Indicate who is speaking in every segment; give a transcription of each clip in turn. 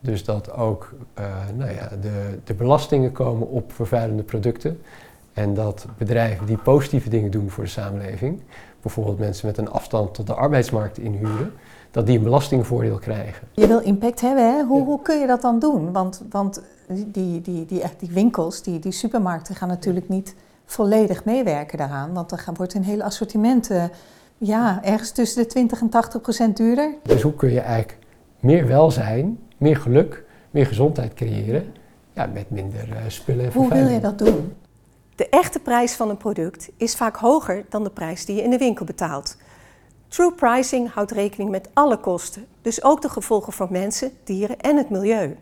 Speaker 1: Dus dat ook uh, nou ja, de, de belastingen komen op vervuilende producten. En dat bedrijven die positieve dingen doen voor de samenleving, bijvoorbeeld mensen met een afstand tot de arbeidsmarkt inhuren, dat die een belastingvoordeel krijgen.
Speaker 2: Je wil impact hebben, hè? Hoe, hoe kun je dat dan doen? Want, want die, die, die, die, die winkels, die, die supermarkten gaan natuurlijk niet volledig meewerken daaraan. Want dan wordt een hele assortiment uh, ja, ergens tussen de 20 en 80 procent duurder.
Speaker 1: Dus hoe kun je eigenlijk meer welzijn, meer geluk, meer gezondheid creëren ja, met minder uh, spullen en
Speaker 2: Hoe wil je dat doen?
Speaker 3: De echte prijs van een product is vaak hoger dan de prijs die je in de winkel betaalt. True pricing houdt rekening met alle kosten, dus ook de gevolgen voor mensen, dieren en het milieu.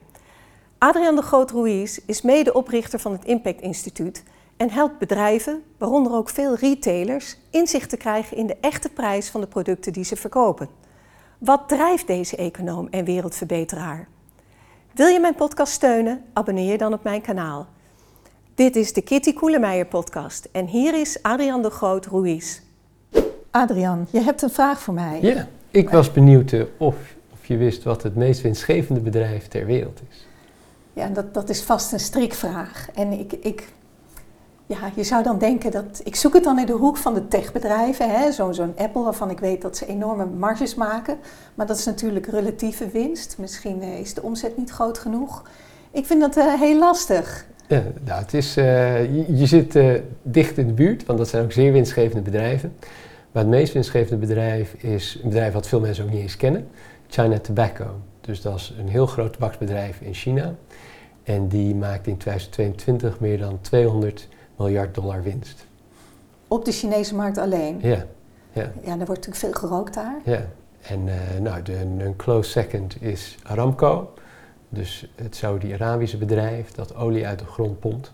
Speaker 3: Adrian de Groot Ruiz is medeoprichter van het Impact Instituut en helpt bedrijven, waaronder ook veel retailers, inzicht te krijgen in de echte prijs van de producten die ze verkopen. Wat drijft deze econoom en wereldverbeteraar? Wil je mijn podcast steunen? Abonneer je dan op mijn kanaal. Dit is de Kitty Koelemeijer podcast en hier is Adrian de Groot Ruiz.
Speaker 2: Adrian, je hebt een vraag voor mij.
Speaker 1: Ja, ik was benieuwd eh, of, of je wist wat het meest winstgevende bedrijf ter wereld is.
Speaker 2: Ja, dat, dat is vast een strikvraag. En ik, ik, ja, je zou dan denken dat. Ik zoek het dan in de hoek van de techbedrijven. Zo'n zo'n Apple, waarvan ik weet dat ze enorme marges maken. Maar dat is natuurlijk relatieve winst. Misschien eh, is de omzet niet groot genoeg. Ik vind dat uh, heel lastig.
Speaker 1: Ja, nou, het is, je, je, zit dicht in de buurt, want dat zijn ook zeer winstgevende bedrijven. Maar het meest winstgevende bedrijf is een bedrijf wat veel mensen ook niet eens kennen, China Tobacco. Dus dat is een heel groot tabaksbedrijf in China. En die maakt in 2022 meer dan 200 miljard dollar winst.
Speaker 2: Op de Chinese markt alleen?
Speaker 1: Ja. Ja,
Speaker 2: ja er wordt natuurlijk veel gerookt daar.
Speaker 1: Ja, en uh, nou, de, een close second is Aramco. Dus het Saudi-Arabische bedrijf dat olie uit de grond pompt.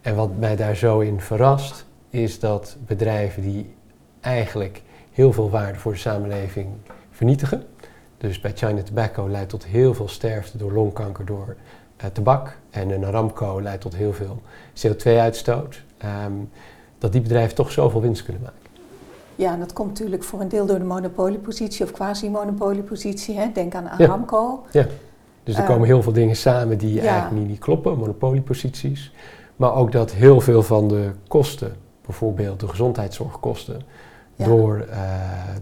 Speaker 1: En wat mij daar zo in verrast, is dat bedrijven die eigenlijk heel veel waarde voor de samenleving vernietigen. Dus bij China Tobacco leidt tot heel veel sterfte door longkanker door tabak. En een Aramco leidt tot heel veel CO2-uitstoot. Ehm, dat die bedrijven toch zoveel winst kunnen maken.
Speaker 2: Ja, en dat komt natuurlijk voor een deel door de monopoliepositie of quasi-monopoliepositie. Denk aan Aramco.
Speaker 1: Ja, ja. dus er komen heel veel dingen samen die eigenlijk niet, niet kloppen, monopolieposities. Maar ook dat heel veel van de kosten, bijvoorbeeld de gezondheidszorgkosten, door, uh,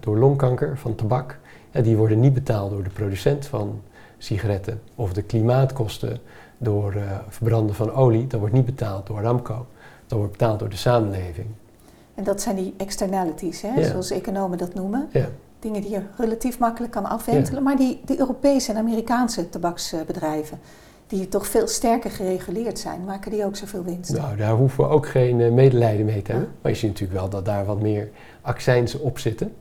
Speaker 1: door longkanker van tabak, die worden niet betaald door de producent van sigaretten. Of de klimaatkosten door uh, verbranden van olie, dat wordt niet betaald door Ramco. Dat wordt betaald door de samenleving.
Speaker 2: En dat zijn die externalities, hè? zoals economen dat noemen.
Speaker 1: Ja.
Speaker 2: Dingen die je relatief makkelijk kan afwentelen. Maar die, die Europese en Amerikaanse tabaksbedrijven, die toch veel sterker gereguleerd zijn, maken die ook zoveel winst?
Speaker 1: Nou, daar hoeven we ook geen uh, medelijden mee te hebben. Maar je ziet natuurlijk wel dat daar wat meer accijnsen op zitten.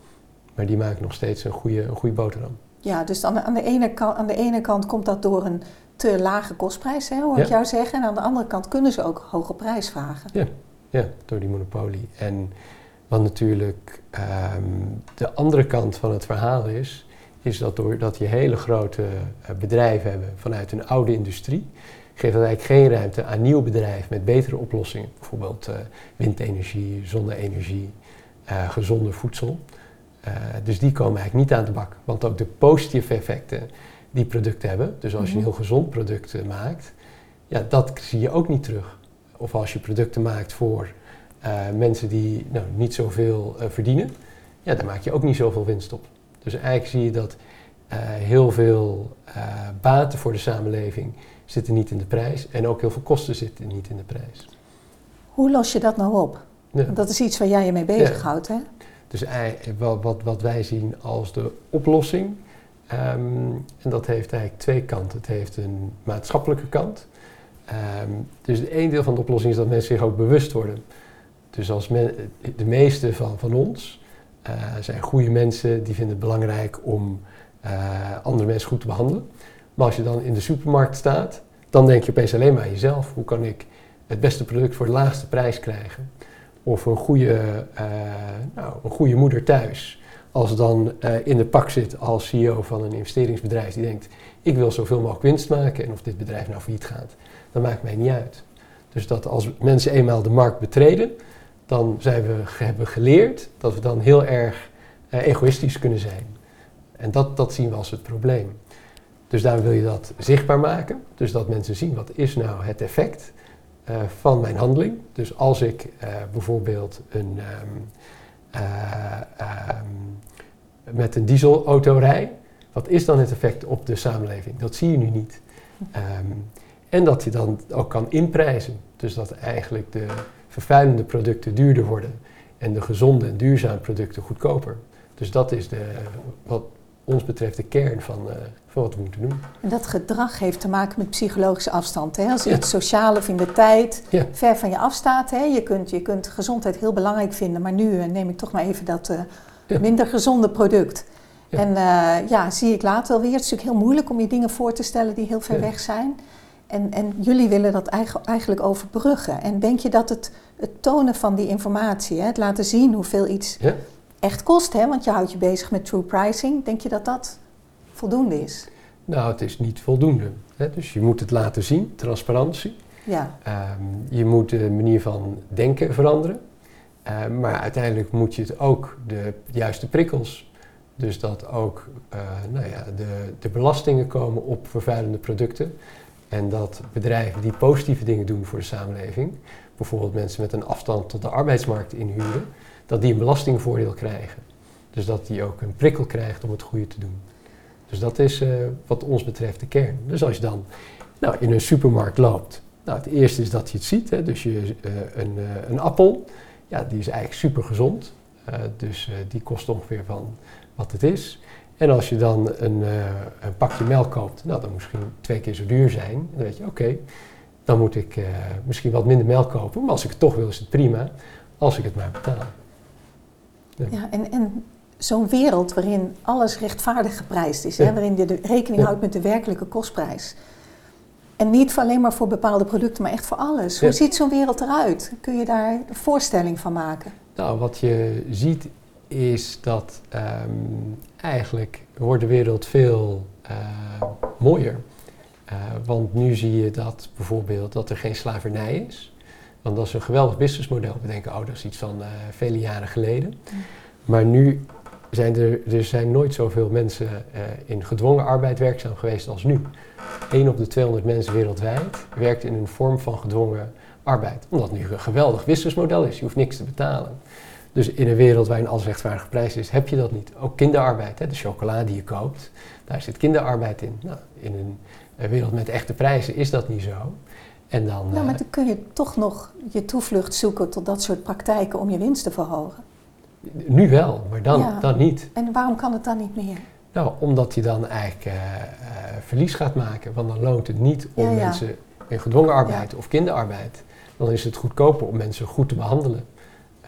Speaker 1: Maar die maken nog steeds een goede, een goede boterham.
Speaker 2: Ja, dus aan de, aan, de ene kant, aan de ene kant komt dat door een te lage kostprijs, hè, hoor ik jou zeggen. En aan de andere kant kunnen ze ook hoge prijs vragen.
Speaker 1: Ja, ja door die monopolie. En wat natuurlijk um, de andere kant van het verhaal is, is dat doordat je hele grote uh, bedrijven hebben vanuit een oude industrie, geeft dat eigenlijk geen ruimte aan nieuw bedrijf met betere oplossingen. Bijvoorbeeld uh, windenergie, zonne-energie, uh, gezonder voedsel. Uh, dus die komen eigenlijk niet aan de bak. Want ook de positieve effecten die producten hebben, dus als je een mhm. heel gezond product uh, maakt, ja, dat zie je ook niet terug. Of als je producten maakt voor uh, mensen die nou, niet zoveel verdienen, ja, daar maak je ook niet zoveel winst op. Dus eigenlijk zie je dat heel veel baten voor de samenleving zitten niet in de prijs en ook heel veel kosten zitten niet in de prijs.
Speaker 2: Hoe los je dat nou op? Ja. Dat is iets waar jij je mee bezighoudt, ja. hè?
Speaker 1: Dus wat, wat, wat wij zien als de oplossing, um, en dat heeft eigenlijk twee kanten. Het heeft een maatschappelijke kant. Um, dus een deel van de oplossing is dat mensen zich ook bewust worden. Dus als de meeste van, van ons uh, zijn goede mensen die vinden het belangrijk om uh, andere mensen goed te behandelen. Maar als je dan in de supermarkt staat, dan denk je opeens alleen maar aan jezelf. Hoe kan ik het beste product voor de laagste prijs krijgen? Of een goede, uh, nou, een goede moeder thuis, als dan uh, in de pak zit als CEO van een investeringsbedrijf die denkt, ik wil zoveel mogelijk winst maken en of dit bedrijf nou failliet gaat, dat maakt mij niet uit. Dus dat als mensen eenmaal de markt betreden, dan zijn we, hebben geleerd dat we dan heel erg uh, egoïstisch kunnen zijn. En dat, dat zien we als het probleem. Dus daar wil je dat zichtbaar maken. Dus dat mensen zien wat is nou het effect uh, van mijn handeling. Dus als ik uh, bijvoorbeeld een, um, uh, um, met een dieselauto rij, wat is dan het effect op de samenleving? Dat zie je nu niet. Um, en dat je dan ook kan inprijzen. Dus dat eigenlijk de vervuilende producten duurder worden en de gezonde en duurzame producten goedkoper. Dus dat is de, wat ons betreft de kern van, uh, van wat we moeten doen.
Speaker 2: En dat gedrag heeft te maken met psychologische afstand. Hè? Als ja. iets sociaal of in de tijd ja. ver van je afstaat. Hè? Je, kunt, je kunt gezondheid heel belangrijk vinden, maar nu uh, neem ik toch maar even dat uh, ja. minder gezonde product. En ja, zie ik later wel weer. Het is natuurlijk heel moeilijk om je dingen voor te stellen die heel ver weg zijn. En, en jullie willen dat eigenlijk overbruggen. En denk je dat het, het tonen van die informatie, hè, het laten zien hoeveel iets. Echt kost, hè, want je houdt je bezig met true pricing, denk je dat dat voldoende is?
Speaker 1: Nou, het is niet voldoende. Hè. Dus je moet het laten zien, transparantie. Ja. Um, je moet de manier van denken veranderen. Uh, maar uiteindelijk moet je het ook de juiste prikkels. Dus dat ook uh, nou ja, de, de belastingen komen op vervuilende producten. En dat bedrijven die positieve dingen doen voor de samenleving, bijvoorbeeld mensen met een afstand tot de arbeidsmarkt inhuren, dat die een belastingvoordeel krijgen. Dus dat die ook een prikkel krijgt om het goede te doen. Dus dat is uh, wat ons betreft de kern. Dus als je dan nou, in een supermarkt loopt, nou, het eerste is dat je het ziet. Hè, dus je, uh, een, uh, een appel, ja, die is eigenlijk super gezond. dus die kost ongeveer van wat het is. En als je dan een, een, pakje melk koopt, nou dan misschien twee keer zo duur zijn. Dan weet je, oké, dan moet ik misschien wat minder melk kopen. Maar als ik het toch wil, is het prima. Als ik het maar betaal.
Speaker 2: Ja, en, en zo'n wereld waarin alles rechtvaardig geprijsd is. Hè, waarin je de rekening houdt met de werkelijke kostprijs. En niet alleen maar voor bepaalde producten, maar echt voor alles. Hoe ziet zo'n wereld eruit? Kun je daar een voorstelling van maken?
Speaker 1: Nou, wat je ziet is dat um, eigenlijk wordt de wereld veel uh, mooier. Uh, want nu zie je dat bijvoorbeeld dat er geen slavernij is. Want dat is een geweldig businessmodel. We denken, oh, dat is iets van uh, vele jaren geleden. Maar nu zijn er, er zijn nooit zoveel mensen in gedwongen arbeid werkzaam geweest als nu. 1 op de 200 mensen wereldwijd werkt in een vorm van gedwongen arbeid. Omdat het nu een geweldig businessmodel is. Je hoeft niks te betalen. Dus in een wereld waarin alles rechtvaardig geprijsd is, heb je dat niet. Ook kinderarbeid, hè, de chocola die je koopt, daar zit kinderarbeid in. Nou, in een wereld met echte prijzen is dat niet zo.
Speaker 2: En dan, nou, maar uh, dan kun je toch nog je toevlucht zoeken tot dat soort praktijken om je winst te verhogen.
Speaker 1: Nu wel, maar dan, ja. dan niet.
Speaker 2: En waarom kan het dan niet meer?
Speaker 1: Nou, omdat je dan eigenlijk uh, uh, verlies gaat maken. Want dan loont het niet om ja, ja. mensen in gedwongen arbeid of kinderarbeid. Dan is het goedkoper om mensen goed te behandelen.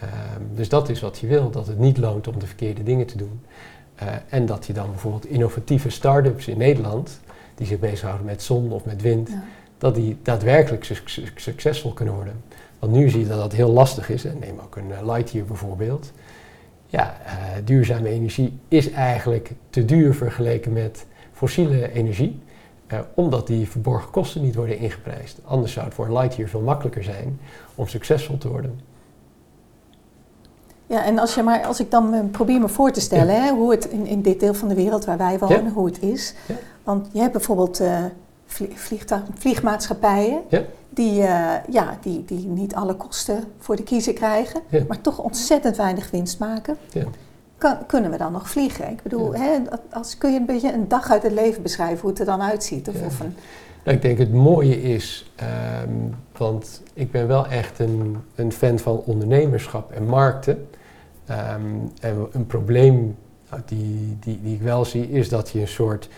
Speaker 1: Um, dus dat is wat je wil, dat het niet loont om de verkeerde dingen te doen. En dat je dan bijvoorbeeld innovatieve start-ups in Nederland, die zich bezighouden met zon of met wind, ja. Dat die daadwerkelijk su su succesvol kunnen worden. Want nu zie je dat dat heel lastig is. En neem ook een uh, Lightyear bijvoorbeeld. Ja, uh, duurzame energie is eigenlijk te duur vergeleken met fossiele energie. Uh, omdat die verborgen kosten niet worden ingeprijsd. Anders zou het voor Lightyear veel makkelijker zijn om succesvol te worden.
Speaker 2: Ja, en als, je maar, als ik dan probeer me voor te stellen ja. hè, hoe het in, in dit deel van de wereld waar wij wonen, ja. hoe het is. Ja. Want je hebt bijvoorbeeld uh, vliegtuig, vliegmaatschappijen die, uh, ja, die, die niet alle kosten voor de kiezer krijgen, maar toch ontzettend weinig winst maken. Kan, kunnen we dan nog vliegen? Ik bedoel, hè, als, kun je een beetje een dag uit het leven beschrijven hoe het er dan uitziet? Of, of een,
Speaker 1: nou, ik denk het mooie is, um, want ik ben wel echt een, een fan van ondernemerschap en markten. Um, en een probleem nou, die, die, die ik wel zie, is dat je een soort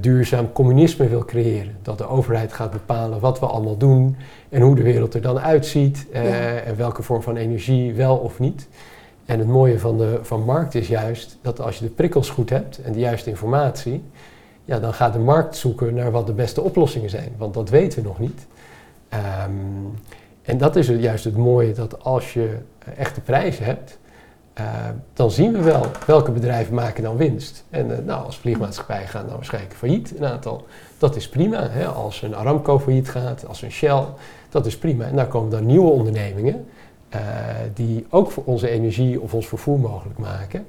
Speaker 1: duurzaam communisme wil creëren. Dat de overheid gaat bepalen wat we allemaal doen en hoe de wereld er dan uitziet ja. en welke vorm van energie wel of niet. En het mooie van de van markt is juist dat als je de prikkels goed hebt en de juiste informatie, ja, dan gaat de markt zoeken naar wat de beste oplossingen zijn, want dat weten we nog niet. Um, en dat is juist het mooie, dat als je echte prijzen hebt, uh, dan zien we wel welke bedrijven maken dan winst. En uh, nou, als vliegmaatschappij gaan dan waarschijnlijk failliet, een aantal. Dat is prima. Hè? Als een Aramco failliet gaat, als een Shell, dat is prima. En daar komen dan nieuwe ondernemingen uh, die ook voor onze energie of ons vervoer mogelijk maken.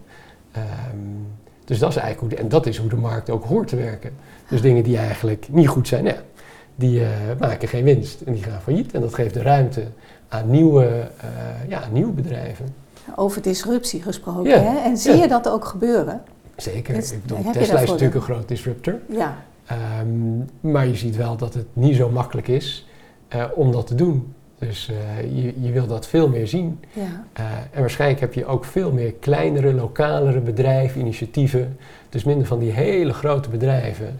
Speaker 1: Um, Dus dat is eigenlijk hoe de, en dat is hoe de markt ook hoort te werken. Dus dingen die eigenlijk niet goed zijn, die maken geen winst en die gaan failliet. En dat geeft de ruimte aan nieuwe, ja, nieuwe bedrijven.
Speaker 2: Over disruptie gesproken, ja. hè? En zie
Speaker 1: Ja.
Speaker 2: je dat ook gebeuren?
Speaker 1: Zeker.
Speaker 2: Is-
Speaker 1: ik bedoel, Tesla is natuurlijk een groot disruptor.
Speaker 2: Ja,
Speaker 1: Ehm, maar je ziet wel dat het niet zo makkelijk is eh, om dat te doen. Dus eh, je, je wil dat veel meer zien.
Speaker 2: ja.
Speaker 1: Eh, en waarschijnlijk heb je ook veel meer kleinere, lokalere bedrijven, initiatieven. Dus minder van die hele grote bedrijven,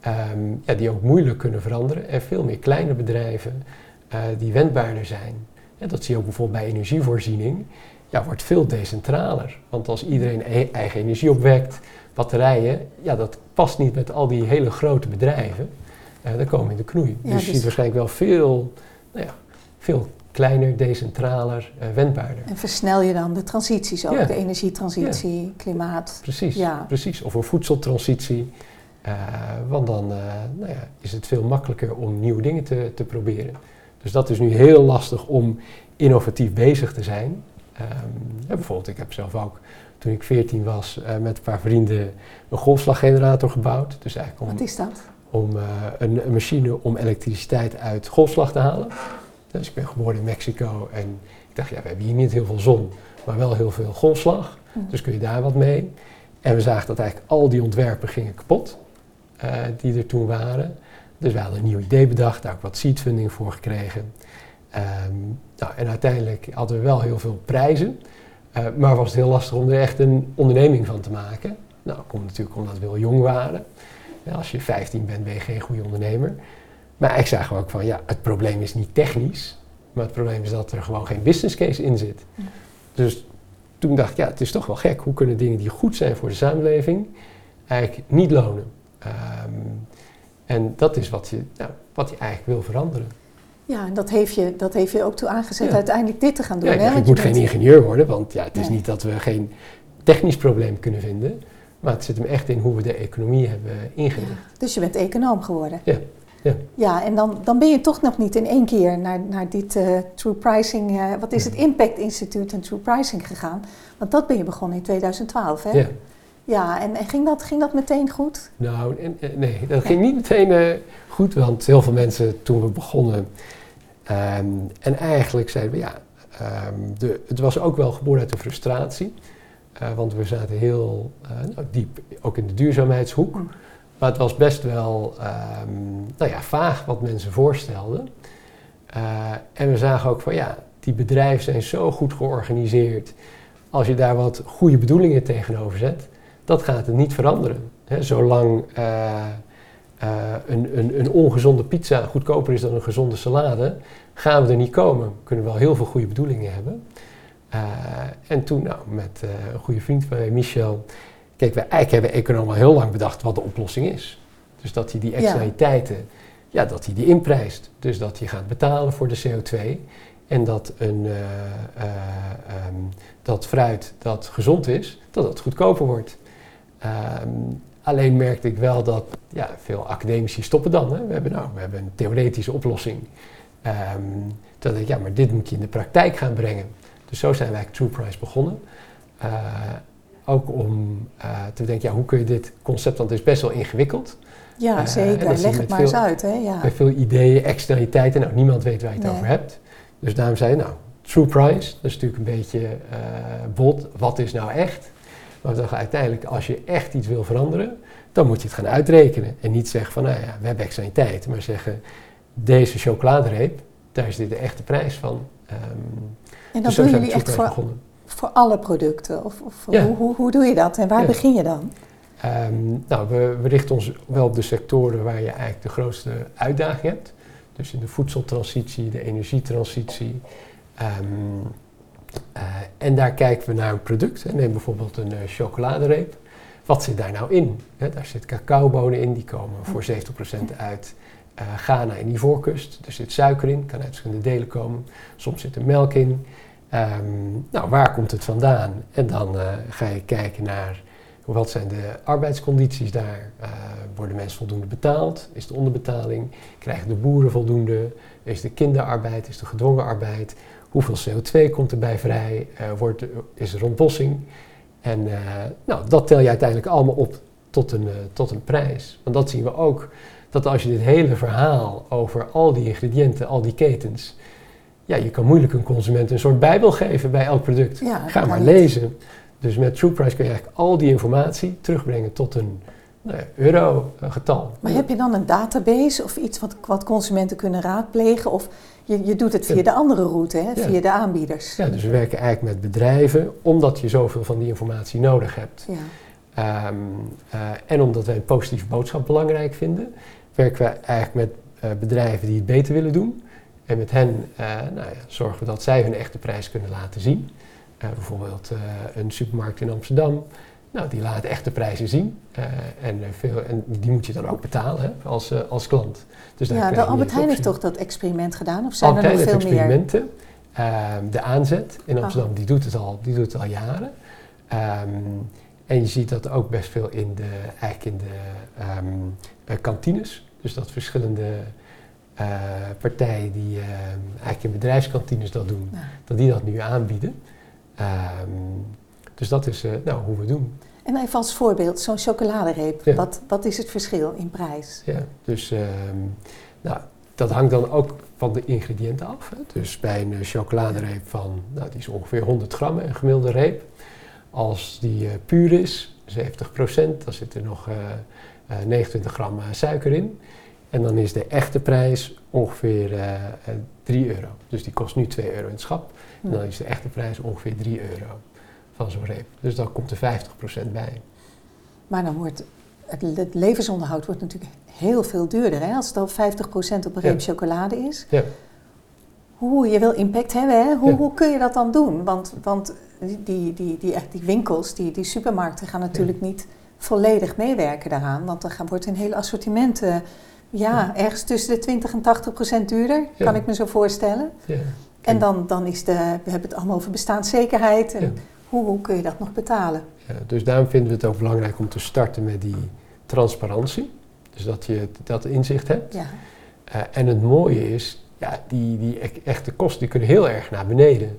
Speaker 1: ehm, ja, die ook moeilijk kunnen veranderen. En veel meer kleine bedrijven die wendbaarder zijn. Ja, dat zie je ook bijvoorbeeld bij energievoorziening. Ja, wordt veel decentraler. Want als iedereen e- eigen energie opwekt, batterijen, ja, dat past niet met al die hele grote bedrijven. Eh dan komen we in de knoei.
Speaker 2: Ja,
Speaker 1: dus je
Speaker 2: dus-
Speaker 1: ziet waarschijnlijk wel veel, nou ja, veel kleiner, decentraler, eh, wendbaarder.
Speaker 2: En versnel je dan de transities ook,
Speaker 1: Ja.
Speaker 2: de energietransitie, klimaat.
Speaker 1: Precies,
Speaker 2: Ja.
Speaker 1: precies. Of een voedseltransitie. Eh, want dan nou ja, is het veel makkelijker om nieuwe dingen te, te proberen. Dus dat is nu heel lastig om innovatief bezig te zijn. Ehm, ja, bijvoorbeeld, ik heb zelf ook toen ik 14 was eh, met een paar vrienden een golfslaggenerator gebouwd. Dus eigenlijk om,
Speaker 2: Wat is dat?
Speaker 1: om eh, een, een machine om elektriciteit uit golfslag te halen. Dus ik ben geboren in Mexico en ik dacht, ja, we hebben hier niet heel veel zon, maar wel heel veel golfslag.
Speaker 2: Hm.
Speaker 1: Dus kun je daar wat mee. En we zagen dat eigenlijk al die ontwerpen gingen kapot, eh, die er toen waren. Dus we hadden een nieuw idee bedacht, daar ook wat seedfunding voor gekregen. Ehm, nou, en uiteindelijk hadden we wel heel veel prijzen, eh, maar was het heel lastig om er echt een onderneming van te maken. Nou, dat komt natuurlijk omdat we heel jong waren. Als je 15 bent, ben je geen goede ondernemer. Maar zagen we ook van, ja, het probleem is niet technisch, maar het probleem is dat er gewoon geen business case in zit.
Speaker 2: Ja.
Speaker 1: Dus toen dacht ik, ja, het is toch wel gek. Hoe kunnen dingen die goed zijn voor de samenleving eigenlijk niet lonen? Ehm, en dat is wat je, nou, wat je eigenlijk wil veranderen.
Speaker 2: Ja, en dat heeft je, dat heeft je ook toe aangezet
Speaker 1: Ja.
Speaker 2: uiteindelijk dit te gaan doen.
Speaker 1: Ja, ik,
Speaker 2: hè?
Speaker 1: ik moet geen
Speaker 2: bent-
Speaker 1: ingenieur worden, want ja, het is
Speaker 2: Nee.
Speaker 1: niet dat we geen technisch probleem kunnen vinden. Maar het zit hem echt in hoe we de economie hebben ingericht.
Speaker 2: Dus je bent econoom geworden.
Speaker 1: Ja, ja.
Speaker 2: Ja, en dan, dan ben je toch nog niet in één keer naar, naar dit eh, True Pricing, eh, wat is het, Impact Instituut en True Pricing gegaan. Want dat ben je begonnen in 2012, hè?
Speaker 1: ja.
Speaker 2: Ja, en, en ging, dat, ging dat meteen goed?
Speaker 1: Nou, en- en- nee, dat ging niet meteen eh, goed, want heel veel mensen toen we begonnen. Ehm, en eigenlijk zeiden we ja, ehm, de, het was ook wel geboren uit de frustratie. eh, want we zaten heel eh, nou, diep ook in de duurzaamheidshoek.
Speaker 2: Mm.
Speaker 1: Maar het was best wel ehm, nou ja, vaag wat mensen voorstelden. Eh, en we zagen ook van ja, die bedrijven zijn zo goed georganiseerd. Als je daar wat goede bedoelingen tegenover zet, dat gaat het niet veranderen. Zolang eh, een, een, een ongezonde pizza goedkoper is dan een gezonde salade, gaan we er niet komen. We kunnen wel heel veel goede bedoelingen hebben. Eh, en toen, nou, met eh, een goede vriend van mij, Michel, kijk, we, eigenlijk hebben economen al heel lang bedacht wat de oplossing is. Dus dat hij die externaliteiten, ja, dat hij die inprijst. Dus dat je gaat betalen voor de CO2 en dat, een, eh, eh, ehm, dat fruit dat gezond is, dat het goedkoper wordt. Ehm, alleen merkte ik wel dat ja, veel academici stoppen dan. Hè. We, hebben, nou, we hebben een theoretische oplossing. Toen dacht ik, ja, maar dit moet je in de praktijk gaan brengen. Dus zo zijn wij eigenlijk TruePrice begonnen. Eh, ook om eh, te denken, ja, hoe kun je dit concept, want het is best wel ingewikkeld.
Speaker 2: Ja,
Speaker 1: Eh,
Speaker 2: zeker.
Speaker 1: dat
Speaker 2: Leg het maar eens uit, hè? Ja.
Speaker 1: Met veel ideeën, externaliteiten. Nou, niemand weet waar je het
Speaker 2: Nee.
Speaker 1: over hebt. Dus daarom zei je, nou, true price, dat is natuurlijk een beetje bot. Wat is nou echt? Maar we dachten uiteindelijk, als je echt iets wil veranderen, dan moet je het gaan uitrekenen. En niet zeggen van, nou ja, we hebben externaliteit. Maar zeggen, deze chocoladereep, daar is dit de echte prijs van. Ehm,
Speaker 2: En dat
Speaker 1: dus
Speaker 2: doen jullie echt voor,
Speaker 1: begonnen.
Speaker 2: voor alle producten? Of, of
Speaker 1: Ja.
Speaker 2: hoe, hoe, hoe doe je dat? En waar
Speaker 1: Ja.
Speaker 2: begin je dan?
Speaker 1: Ehm, nou, we, we richten ons wel op de sectoren waar je eigenlijk de grootste uitdaging hebt. Dus in de voedseltransitie, de energietransitie. Ehm, eh, en daar kijken we naar een product. Hè. Neem bijvoorbeeld een eh, chocoladereep. Wat zit daar nou in? Hè, daar zit cacaobonen in, die komen voor 70% uit eh, Ghana en Ivoorkust. Er zit suiker in, kan uit verschillende delen komen. Soms zit er melk in. Ehm, nou, waar komt het vandaan? En dan ga je kijken naar wat zijn de arbeidscondities daar? Worden mensen voldoende betaald? Is de onderbetaling? Krijgen de boeren voldoende? Is de kinderarbeid? Is de gedwongen arbeid? Hoeveel CO2 komt erbij vrij? Eh, wordt, is er ontbossing? En uh, nou, dat tel je uiteindelijk allemaal op tot een, uh, tot een prijs. Want dat zien we ook, dat als je dit hele verhaal over al die ingrediënten, al die ketens, ja, je kan moeilijk een consument een soort bijbel geven bij elk product.
Speaker 2: Ja,
Speaker 1: Ga maar lezen. Dus met TruePrice kun je eigenlijk al die informatie terugbrengen tot een euro-getal.
Speaker 2: Maar heb je dan een database of iets wat, wat consumenten kunnen raadplegen? Of je, je doet het via
Speaker 1: Ja.
Speaker 2: de andere route, hè?
Speaker 1: Ja.
Speaker 2: via de aanbieders?
Speaker 1: Ja, dus we werken eigenlijk met bedrijven, omdat je zoveel van die informatie nodig hebt.
Speaker 2: Ja.
Speaker 1: Ehm, eh, en omdat wij een positieve boodschap belangrijk vinden, werken we eigenlijk met eh, bedrijven die het beter willen doen. En met hen eh, nou ja, zorgen we dat zij hun echte prijs kunnen laten zien. Bijvoorbeeld een supermarkt in Amsterdam. Nou, die laat echte prijzen zien. Eh, en, eh, veel, en die moet je dan ook betalen hè, als, eh, als klant. Dus
Speaker 2: Ja, de Albert Heijn heeft toch dat experiment gedaan? Of zijn
Speaker 1: Albert
Speaker 2: er nog
Speaker 1: Heijn
Speaker 2: veel
Speaker 1: heeft
Speaker 2: meer?
Speaker 1: experimenten. Ehm, de aanzet in
Speaker 2: Ah.
Speaker 1: Amsterdam, die, doet het al, die doet het al jaren. Ehm, en je ziet dat ook best veel in de, eigenlijk in de ehm, eh, kantines. Dus dat verschillende partijen die eigenlijk in bedrijfskantines dat doen,
Speaker 2: Ja.
Speaker 1: dat die dat nu aanbieden. Ehm, dus dat is eh, nou, hoe we doen.
Speaker 2: En even als voorbeeld, zo'n chocoladereep.
Speaker 1: Ja.
Speaker 2: Wat, wat is het verschil in prijs?
Speaker 1: Ja, dus ehm, nou, dat hangt dan ook van de ingrediënten af. Hè. Dus bij een eh, chocoladereep van, nou, die is ongeveer 100 gram, een gemiddelde reep. Als die eh, puur is, 70 procent, dan zit er nog eh, eh, 29 gram suiker in. En dan is de echte prijs ongeveer eh, 3 euro. Dus die kost nu 2 euro in het schap. En dan is de echte prijs ongeveer 3 euro van zo'n reep. Dus dan komt er 50 procent bij.
Speaker 2: Maar dan wordt het, het levensonderhoud wordt natuurlijk heel veel duurder. Hè? Als het al 50% op een
Speaker 1: Ja.
Speaker 2: reep chocolade is.
Speaker 1: Ja.
Speaker 2: Hoe, je wil impact hebben, hè? Hoe,
Speaker 1: Ja.
Speaker 2: hoe kun je dat dan doen? Want, want die, die, die, die, winkels, die, die supermarkten gaan natuurlijk niet volledig meewerken daaraan. Want dan gaan, wordt een hele assortiment, eh, ja, ergens tussen de 20 en 80 procent duurder, kan ik me zo voorstellen.
Speaker 1: Ja.
Speaker 2: En dan, dan is de, we hebben het allemaal over bestaanszekerheid. En
Speaker 1: Ja.
Speaker 2: Hoe, hoe kun je dat nog betalen?
Speaker 1: Ja, dus daarom vinden we het ook belangrijk om te starten met die transparantie. Dus dat je dat inzicht hebt.
Speaker 2: Ja,
Speaker 1: Eh, en het mooie is, ja, die, die e- echte kosten die kunnen heel erg naar beneden.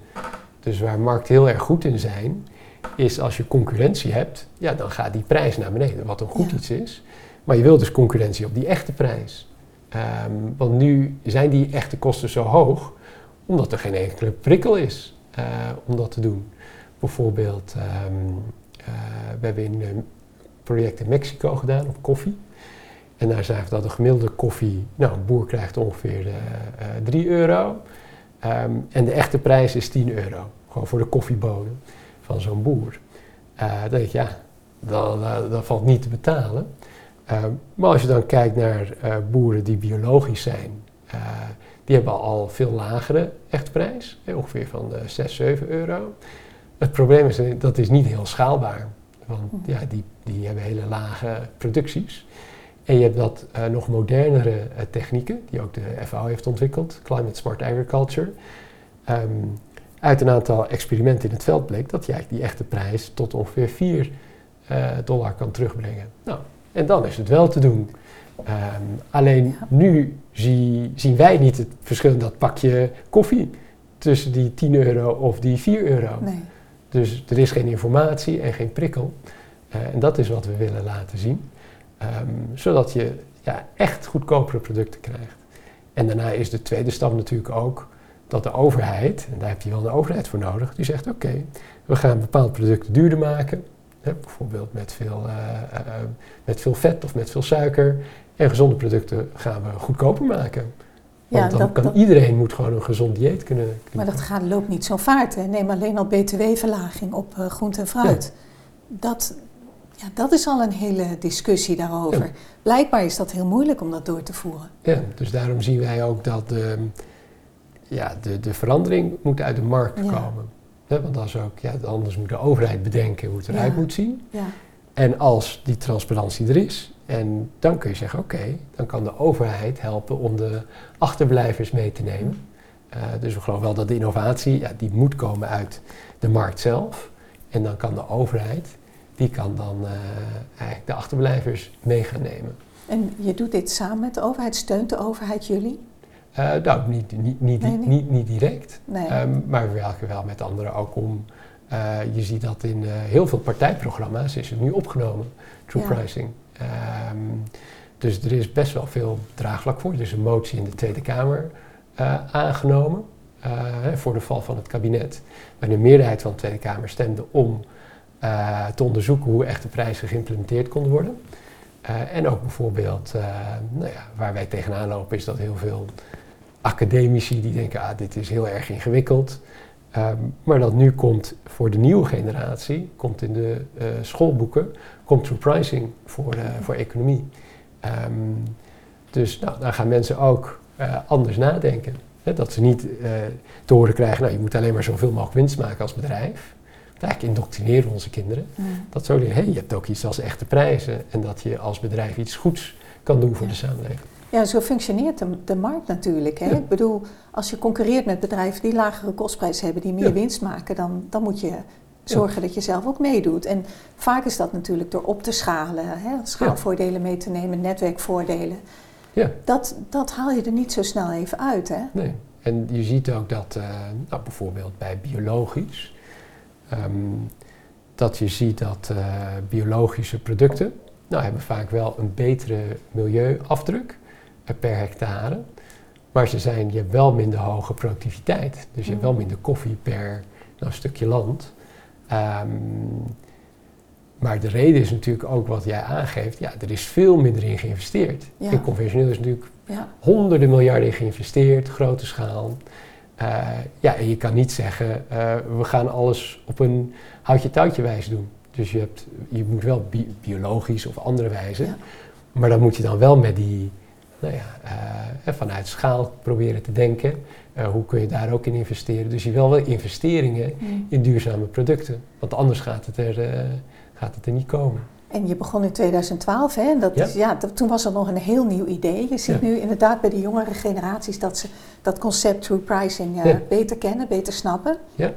Speaker 1: Dus waar markten heel erg goed in zijn, is als je concurrentie hebt, ja, dan gaat die prijs naar beneden, wat een goed
Speaker 2: Ja.
Speaker 1: iets is. Maar je wil dus concurrentie op die echte prijs. Ehm, want nu zijn die echte kosten zo hoog, omdat er geen enkele prikkel is eh, om dat te doen. Bijvoorbeeld, ehm, eh, we hebben een eh, project in Mexico gedaan op koffie. En daar zagen we dat een gemiddelde koffie, nou, een boer krijgt ongeveer eh, eh, 3 euro. Ehm, en de echte prijs is 10 euro. Gewoon voor de koffiebonen van zo'n boer. Eh, dan denk je, ja, dat, valt niet te betalen. Ehm, maar als je dan kijkt naar boeren die biologisch zijn, die hebben al veel lagere echtprijs, ongeveer van de 6, 7 euro. Het probleem is, eh, dat is niet heel schaalbaar. Want
Speaker 2: Mhm.
Speaker 1: ja, die, die hebben hele lage producties. En je hebt dat eh, nog modernere eh, technieken, die ook de FAO heeft ontwikkeld, Climate Smart Agriculture. Ehm, uit een aantal experimenten in het veld bleek dat je die echte prijs tot ongeveer 4 eh, dollar kan terugbrengen. Nou, en dan is het wel te doen. Ehm, alleen
Speaker 2: Ja.
Speaker 1: nu zie, zien wij niet het verschil in dat pakje koffie tussen die 10 euro of die 4 euro.
Speaker 2: nee.
Speaker 1: Dus er is geen informatie en geen prikkel. Eh, en dat is wat we willen laten zien. Ehm, zodat je ja, echt goedkopere producten krijgt. En daarna is de tweede stap natuurlijk ook dat de overheid, en daar heb je wel een overheid voor nodig, die zegt oké, we gaan bepaalde producten duurder maken. Hè, bijvoorbeeld met veel, eh, eh, met veel vet of met veel suiker. En gezonde producten gaan we goedkoper maken. Want
Speaker 2: Ja,
Speaker 1: dan
Speaker 2: dat-
Speaker 1: kan
Speaker 2: dat-
Speaker 1: iedereen moet gewoon een gezond dieet kunnen. kunnen
Speaker 2: Maar dat gaat, loopt niet zo vaart. Hè. Neem alleen al btw-verlaging op eh, groente en fruit. Dat, ja, dat is al een hele discussie daarover.
Speaker 1: Ja.
Speaker 2: Blijkbaar is dat heel moeilijk om dat door te voeren.
Speaker 1: Ja, dus daarom zien wij ook dat de, ja, de, de verandering moet uit de markt komen. Want als ook, ja, anders moet de overheid bedenken hoe het eruit moet zien.
Speaker 2: Ja,
Speaker 1: En als die transparantie er is, en dan kun je zeggen, oké, dan kan de overheid helpen om de achterblijvers mee te nemen. Eh, dus we geloven wel dat de innovatie, ja, die moet komen uit de markt zelf. En dan kan de overheid, die kan dan eh, eigenlijk de achterblijvers mee gaan nemen.
Speaker 2: En je doet dit samen met de overheid. Steunt de overheid jullie?
Speaker 1: Eh, nou, niet, niet, niet,
Speaker 2: Nee, niet.
Speaker 1: niet, niet direct.
Speaker 2: Nee.
Speaker 1: Ehm, maar we werken wel met anderen ook om je ziet dat in heel veel partijprogramma's is het nu opgenomen, true
Speaker 2: Ja.
Speaker 1: pricing. Ehm, dus er is best wel veel draagvlak voor. Er is een motie in de Tweede Kamer eh, aangenomen eh, voor de val van het kabinet. Waarin de meerderheid van de Tweede Kamer stemde om eh, te onderzoeken hoe echte prijzen geïmplementeerd konden worden. En ook bijvoorbeeld, nou ja, waar wij tegenaan lopen, is dat heel veel academici die denken, ah, dit is heel erg ingewikkeld. Ehm, maar dat nu komt voor de nieuwe generatie, komt in de schoolboeken, komt pricing voor, eh, voor economie. Ehm, dus nou, dan gaan mensen ook eh, anders nadenken. Hè, dat ze niet eh, te horen krijgen, nou, je moet alleen maar zoveel mogelijk winst maken als bedrijf. Want eigenlijk indoctrineren onze kinderen. Dat zo hey, je hebt ook iets als echte prijzen en dat je als bedrijf iets goeds kan doen voor
Speaker 2: Ja.
Speaker 1: de samenleving.
Speaker 2: Ja, zo functioneert de, de markt natuurlijk. Hè?
Speaker 1: Ja.
Speaker 2: Ik bedoel, als je concurreert met bedrijven die lagere kostprijzen hebben, die meer
Speaker 1: Ja.
Speaker 2: winst maken, dan, dan moet je zorgen dat je zelf ook meedoet. En vaak is dat natuurlijk door op te schalen, hè? schaalvoordelen mee te nemen, netwerkvoordelen.
Speaker 1: Ja.
Speaker 2: Dat, dat haal je er niet zo snel even uit. Hè?
Speaker 1: Nee. En je ziet ook dat, eh, nou, bijvoorbeeld bij biologisch, ehm, dat je ziet dat eh, biologische producten, nou, hebben vaak wel een betere milieuafdruk eh, per hectare. Maar ze zijn, je hebt wel minder hoge productiviteit. Dus je hebt wel
Speaker 2: Mm.
Speaker 1: minder koffie per nou, stukje land. Ehm, maar de reden is natuurlijk ook wat jij aangeeft. Ja, er is veel minder in geïnvesteerd.
Speaker 2: Ja.
Speaker 1: In conventioneel is natuurlijk
Speaker 2: Ja.
Speaker 1: honderden miljarden in geïnvesteerd, grote schaal. Eh, ja, en je kan niet zeggen, eh, we gaan alles op een houtje-touwtje wijze doen. Dus je, hebt, je moet wel bi- biologisch of andere wijze.
Speaker 2: Ja.
Speaker 1: Maar dan moet je dan wel met die, nou ja, eh, vanuit schaal proberen te denken. Eh, hoe kun je daar ook in investeren? Dus je wil wel investeringen
Speaker 2: Mm.
Speaker 1: in duurzame producten. Want anders gaat het er, eh, gaat het er niet komen.
Speaker 2: En je begon in 2012, hè? Dat
Speaker 1: Ja.
Speaker 2: Is, ja, dat- toen was dat nog een heel nieuw idee. Je ziet
Speaker 1: Ja.
Speaker 2: nu inderdaad bij de jongere generaties dat ze dat concept true pricing eh,
Speaker 1: Ja.
Speaker 2: beter kennen, beter snappen.
Speaker 1: Ja.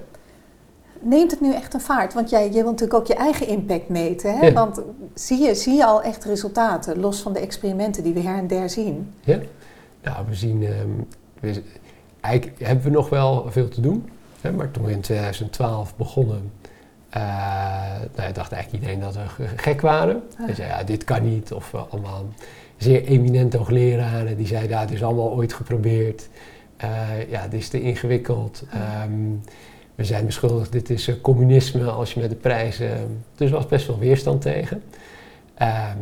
Speaker 2: Neemt het nu echt een vaart? Want jij, je wil natuurlijk ook je eigen impact meten. Hè?
Speaker 1: Ja.
Speaker 2: Want zie je, zie je al echt resultaten, los van de experimenten die we her en der zien?
Speaker 1: Nou, we zien, ehm, we, eigenlijk hebben we nog wel veel te doen. Hè, maar toen we in 2012 begonnen, eh nou, ja, dacht eigenlijk iedereen dat we ge- gek waren.
Speaker 2: Ah.
Speaker 1: Zei, ja, dit kan niet. Of eh, allemaal zeer eminente hoogleraren die zeiden, ja, het is allemaal ooit geprobeerd. Eh, ja, dit is te ingewikkeld.
Speaker 2: Ah.
Speaker 1: Ehm, we zijn beschuldigd, dit is communisme als je met de prijzen... Dus er was best wel weerstand tegen. Ehm,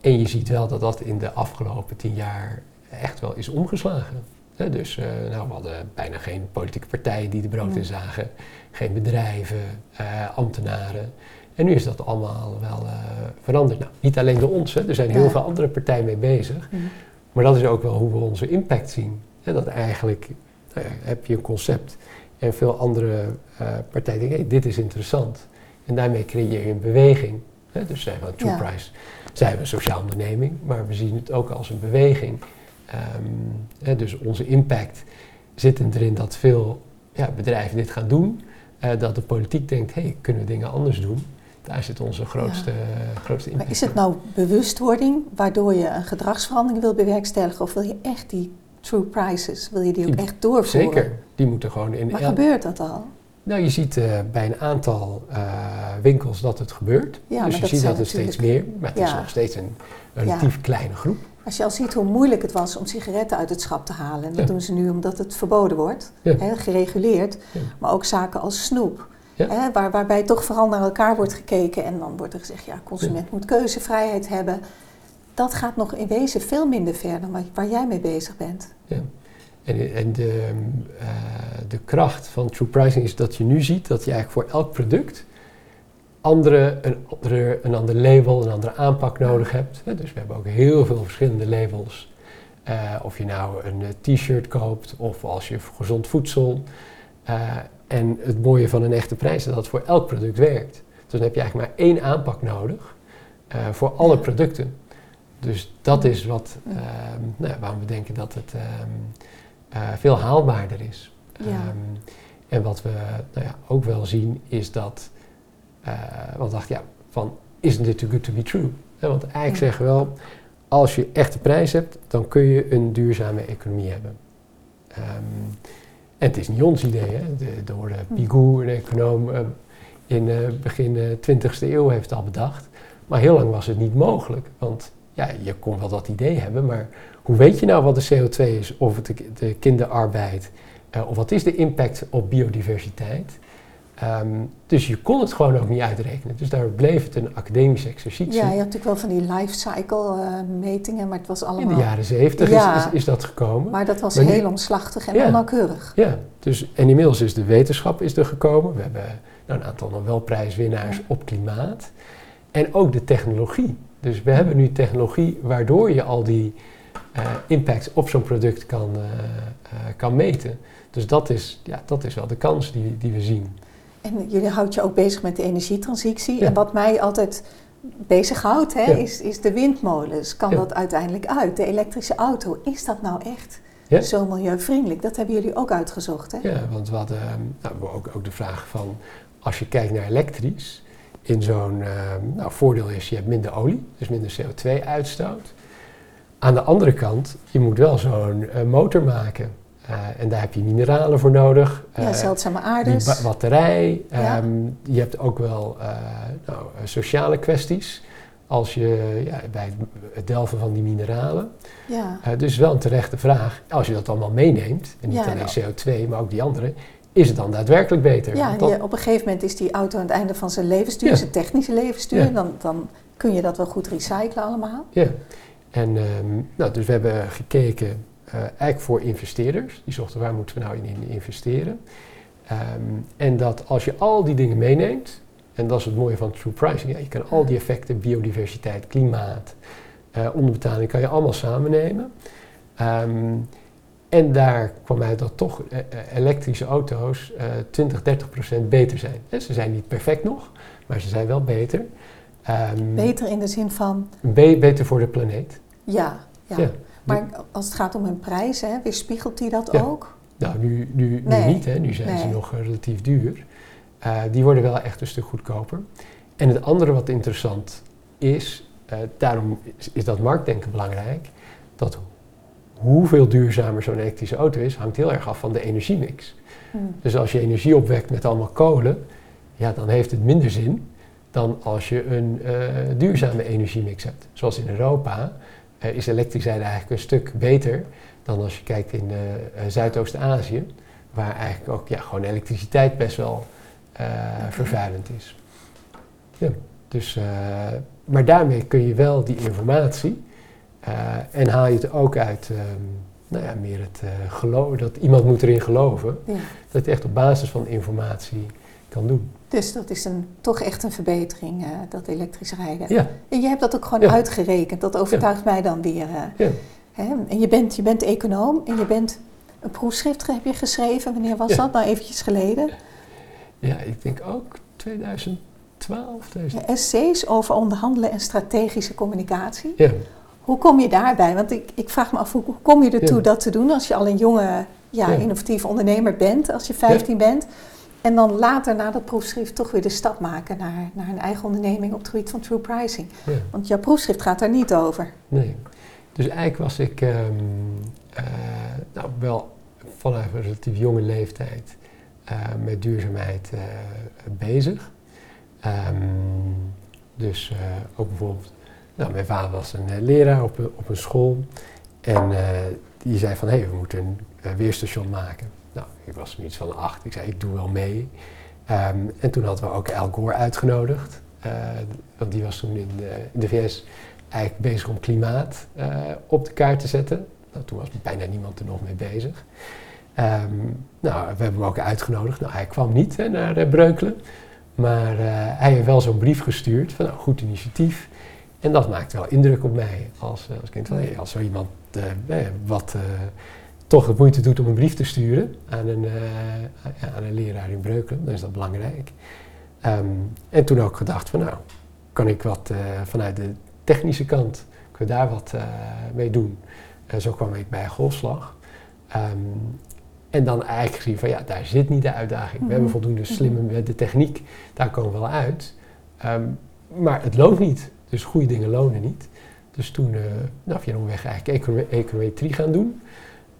Speaker 1: en je ziet wel dat dat in de afgelopen tien jaar echt wel is omgeslagen. Dus eh, nou, we hadden bijna geen politieke partijen die de brood in zagen. Geen bedrijven, eh, ambtenaren. En nu is dat allemaal wel eh, veranderd. Nou, niet alleen door ons, hè. er zijn heel
Speaker 2: Ja.
Speaker 1: veel andere partijen mee bezig. Maar dat is ook wel hoe we onze impact zien. Dat eigenlijk nou ja, heb je een concept en veel andere partijen denken, hey, dit is interessant. En daarmee creëer je een beweging. Hè, dus zijn we een True
Speaker 2: Ja.
Speaker 1: Price, zijn we een sociale onderneming, maar we zien het ook als een beweging. Ehm, hè, dus onze impact zit erin dat veel ja, bedrijven dit gaan doen. Eh, dat de politiek denkt, hey, kunnen we dingen anders doen? Daar zit onze grootste, grootste impact.
Speaker 2: Maar is het nou bewustwording waardoor je een gedragsverandering wil bewerkstelligen? Of wil je echt die true prices, wil je die ook
Speaker 1: Die-
Speaker 2: echt doorvoeren?
Speaker 1: Zeker, die moeten gewoon in
Speaker 2: Maar
Speaker 1: elk-
Speaker 2: gebeurt dat al?
Speaker 1: Nou, je ziet eh, bij een aantal eh, winkels dat het gebeurt.
Speaker 2: Ja,
Speaker 1: dus je
Speaker 2: dat
Speaker 1: ziet dat het steeds meer, maar het is nog steeds een relatief kleine groep.
Speaker 2: Als je al ziet hoe moeilijk het was om sigaretten uit het schap te halen. En dat doen ze nu omdat het verboden wordt, hè, gereguleerd. Maar ook zaken als snoep. Hè, waar, waarbij toch vooral naar elkaar wordt gekeken. En dan wordt er gezegd, ja, consument moet keuzevrijheid hebben. Dat gaat nog in wezen veel minder ver dan waar, waar jij mee bezig bent.
Speaker 1: En, en de, eh, de kracht van true pricing is dat je nu ziet dat je eigenlijk voor elk product andere, een, andere, een ander label, een andere aanpak nodig hebt. Dus we hebben ook heel veel verschillende labels. Eh, of je nou een eh, t-shirt koopt of als je gezond voedsel. En het mooie van een echte prijs is dat het voor elk product werkt. Dus dan heb je eigenlijk maar één aanpak nodig voor alle producten. Dus dat is wat, ehm, nou, waarom we denken dat het eh, veel haalbaarder is.
Speaker 2: Ja.
Speaker 1: Ehm, en wat we nou ja, ook wel zien is dat, eh want we dachten ja, van isn't it too good to be true? Want eigenlijk
Speaker 2: Ja.
Speaker 1: zeggen we wel, als je echte prijs hebt, dan kun je een duurzame economie hebben. Ehm, En het is niet ons idee, hè. De, door de Pigou, een econoom, uh, in uh, begin uh, 20e eeuw heeft het al bedacht. Maar heel lang was het niet mogelijk, want ja, je kon wel dat idee hebben, maar hoe weet je nou wat de CO2 is, of het de, de kinderarbeid, of wat is de impact op biodiversiteit? Um, dus je kon het gewoon ook niet uitrekenen. Dus daar bleef het een academisch exercitie.
Speaker 2: Ja, je had natuurlijk wel van die life cycle uh, metingen, maar het was allemaal...
Speaker 1: In de jaren zeventig ja, is, is, is, dat gekomen.
Speaker 2: Maar dat was maar heel omslachtig en ja, onnauwkeurig.
Speaker 1: Ja, dus, en inmiddels is de wetenschap is er gekomen. We hebben nou, een aantal Nobelprijswinnaars ja. op klimaat. En ook de technologie. Dus we hebben nu technologie waardoor je al die impact op zo'n product kan, uh, kan meten. Dus dat is, ja, dat is wel de kans die, die we zien.
Speaker 2: En jullie houdt je ook bezig met de energietransitie. Ja. En wat mij altijd bezighoudt, hè, ja. is, is de windmolens. Kan ja. dat uiteindelijk uit? De elektrische auto, is dat nou echt zo milieuvriendelijk? Dat hebben jullie ook uitgezocht, hè?
Speaker 1: Ja, want we hadden nou, ook, ook de vraag van... als je kijkt naar elektrisch... in zo'n... Uh, nou, voordeel is, je hebt minder olie, dus minder CO2-uitstoot. Aan de andere kant, je moet wel zo'n uh, motor maken... Uh, en daar heb je mineralen voor nodig.
Speaker 2: Ja, zeldzame aardes.
Speaker 1: Die batterij. Ja. Um, je hebt ook wel nou, sociale kwesties. Als je ja, bij het delven van die mineralen.
Speaker 2: Ja.
Speaker 1: Dus wel een terechte vraag. Als je dat allemaal meeneemt, en niet ja, alleen nou. CO2, maar ook die andere, is het dan daadwerkelijk beter?
Speaker 2: Ja, je, op een gegeven moment is die auto aan het einde van zijn levensduur, zijn technische levensduur. Dan, dan kun je dat wel goed recyclen allemaal.
Speaker 1: Ja, en um, nou, dus we hebben gekeken uh, eigenlijk voor investeerders. Die zochten waar moeten we nou in investeren. Um, en dat als je al die dingen meeneemt, en dat is het mooie van true pricing, ja, je kan al die effecten, biodiversiteit, klimaat, uh, onderbetaling, kan je allemaal samen nemen. Um, en daar kwam uit dat toch uh, elektrische auto's 20, 30 procent beter zijn. En ze zijn niet perfect nog, maar ze zijn wel beter.
Speaker 2: Um, beter in de zin van?
Speaker 1: Be beter voor de planeet.
Speaker 2: Ja, ja. ja. Maar als het gaat om hun prijs, hè, weerspiegelt die dat ja. ook?
Speaker 1: Nou, nu, nu, nee. niet. Hè. Nu zijn nee. ze nog uh, relatief duur. Uh, die worden wel echt een stuk goedkoper. En het andere wat interessant is, uh, daarom is, is, dat marktdenken belangrijk, dat hoeveel duurzamer zo'n elektrische auto is, hangt heel erg af van de energiemix. Hmm. Dus als je energie opwekt met allemaal kolen, ja, dan heeft het minder zin dan als je een duurzame energiemix hebt. Zoals in Europa uh, is elektriciteit eigenlijk een stuk beter dan als je kijkt in uh, Zuidoost-Azië, waar eigenlijk ook ja, gewoon elektriciteit best wel uh, vervuilend is. Ja, dus, maar daarmee kun je wel die informatie en haal je het ook uit um, nou ja, meer het geloof, dat iemand moet erin geloven, ja. dat je echt op basis van informatie kan doen.
Speaker 2: Dus dat is een, toch echt een verbetering, uh, dat elektrisch rijden.
Speaker 1: Ja.
Speaker 2: En je hebt dat ook gewoon ja. uitgerekend. Dat overtuigt ja. mij dan weer. Uh,
Speaker 1: ja.
Speaker 2: hè? En je bent, je bent econoom en je bent een proefschrift heb je geschreven. Wanneer was dat? Nou, eventjes geleden.
Speaker 1: Ja, ik denk ook 2012. 2012.
Speaker 2: essays over onderhandelen en strategische communicatie.
Speaker 1: Ja.
Speaker 2: Hoe kom je daarbij? Want ik, ik vraag me af, hoe kom je ertoe dat te doen als je al een jonge, ja, innovatief ondernemer bent, als je 15 bent? En dan later na dat proefschrift toch weer de stap maken naar, naar een eigen onderneming op het gebied van true pricing.
Speaker 1: Ja.
Speaker 2: Want jouw proefschrift gaat daar niet over.
Speaker 1: Nee. Dus eigenlijk was ik um, uh, nou, wel vanaf een relatief jonge leeftijd uh, met duurzaamheid uh, bezig. Um, dus ook bijvoorbeeld, nou, mijn vader was een leraar op, op een school. En die zei van, hé, hey, we moeten een weerstation maken. Ik was iets van acht. Ik zei, ik doe wel mee. Um, en toen hadden we ook Al Gore uitgenodigd. Uh, want die was toen in de, in de, VS eigenlijk bezig om klimaat uh, op de kaart te zetten. Nou, toen was bijna niemand er nog mee bezig. Um, nou, we hebben hem ook uitgenodigd. Nou, hij kwam niet naar uh, Breukelen. Maar hij heeft wel zo'n brief gestuurd van, nou, goed initiatief. En dat maakte wel indruk op mij als, als kind van, hey, als zo iemand wat toch de moeite doet om een brief te sturen aan een, uh, aan een leraar in Breukelen, dan is dat belangrijk. Um, en toen ook gedacht van nou, kan ik wat uh, vanuit de technische kant, kunnen we daar wat uh, mee doen. En zo kwam ik bij golfslag. Um, en dan eigenlijk gezien van ja, daar zit niet de uitdaging. Mm -hmm. We hebben voldoende slimme met de techniek, daar komen we wel uit. Um, maar het loont niet. Dus goede dingen lonen niet. Dus toen, uh, nou, via een weg eigenlijk econometrie gaan doen.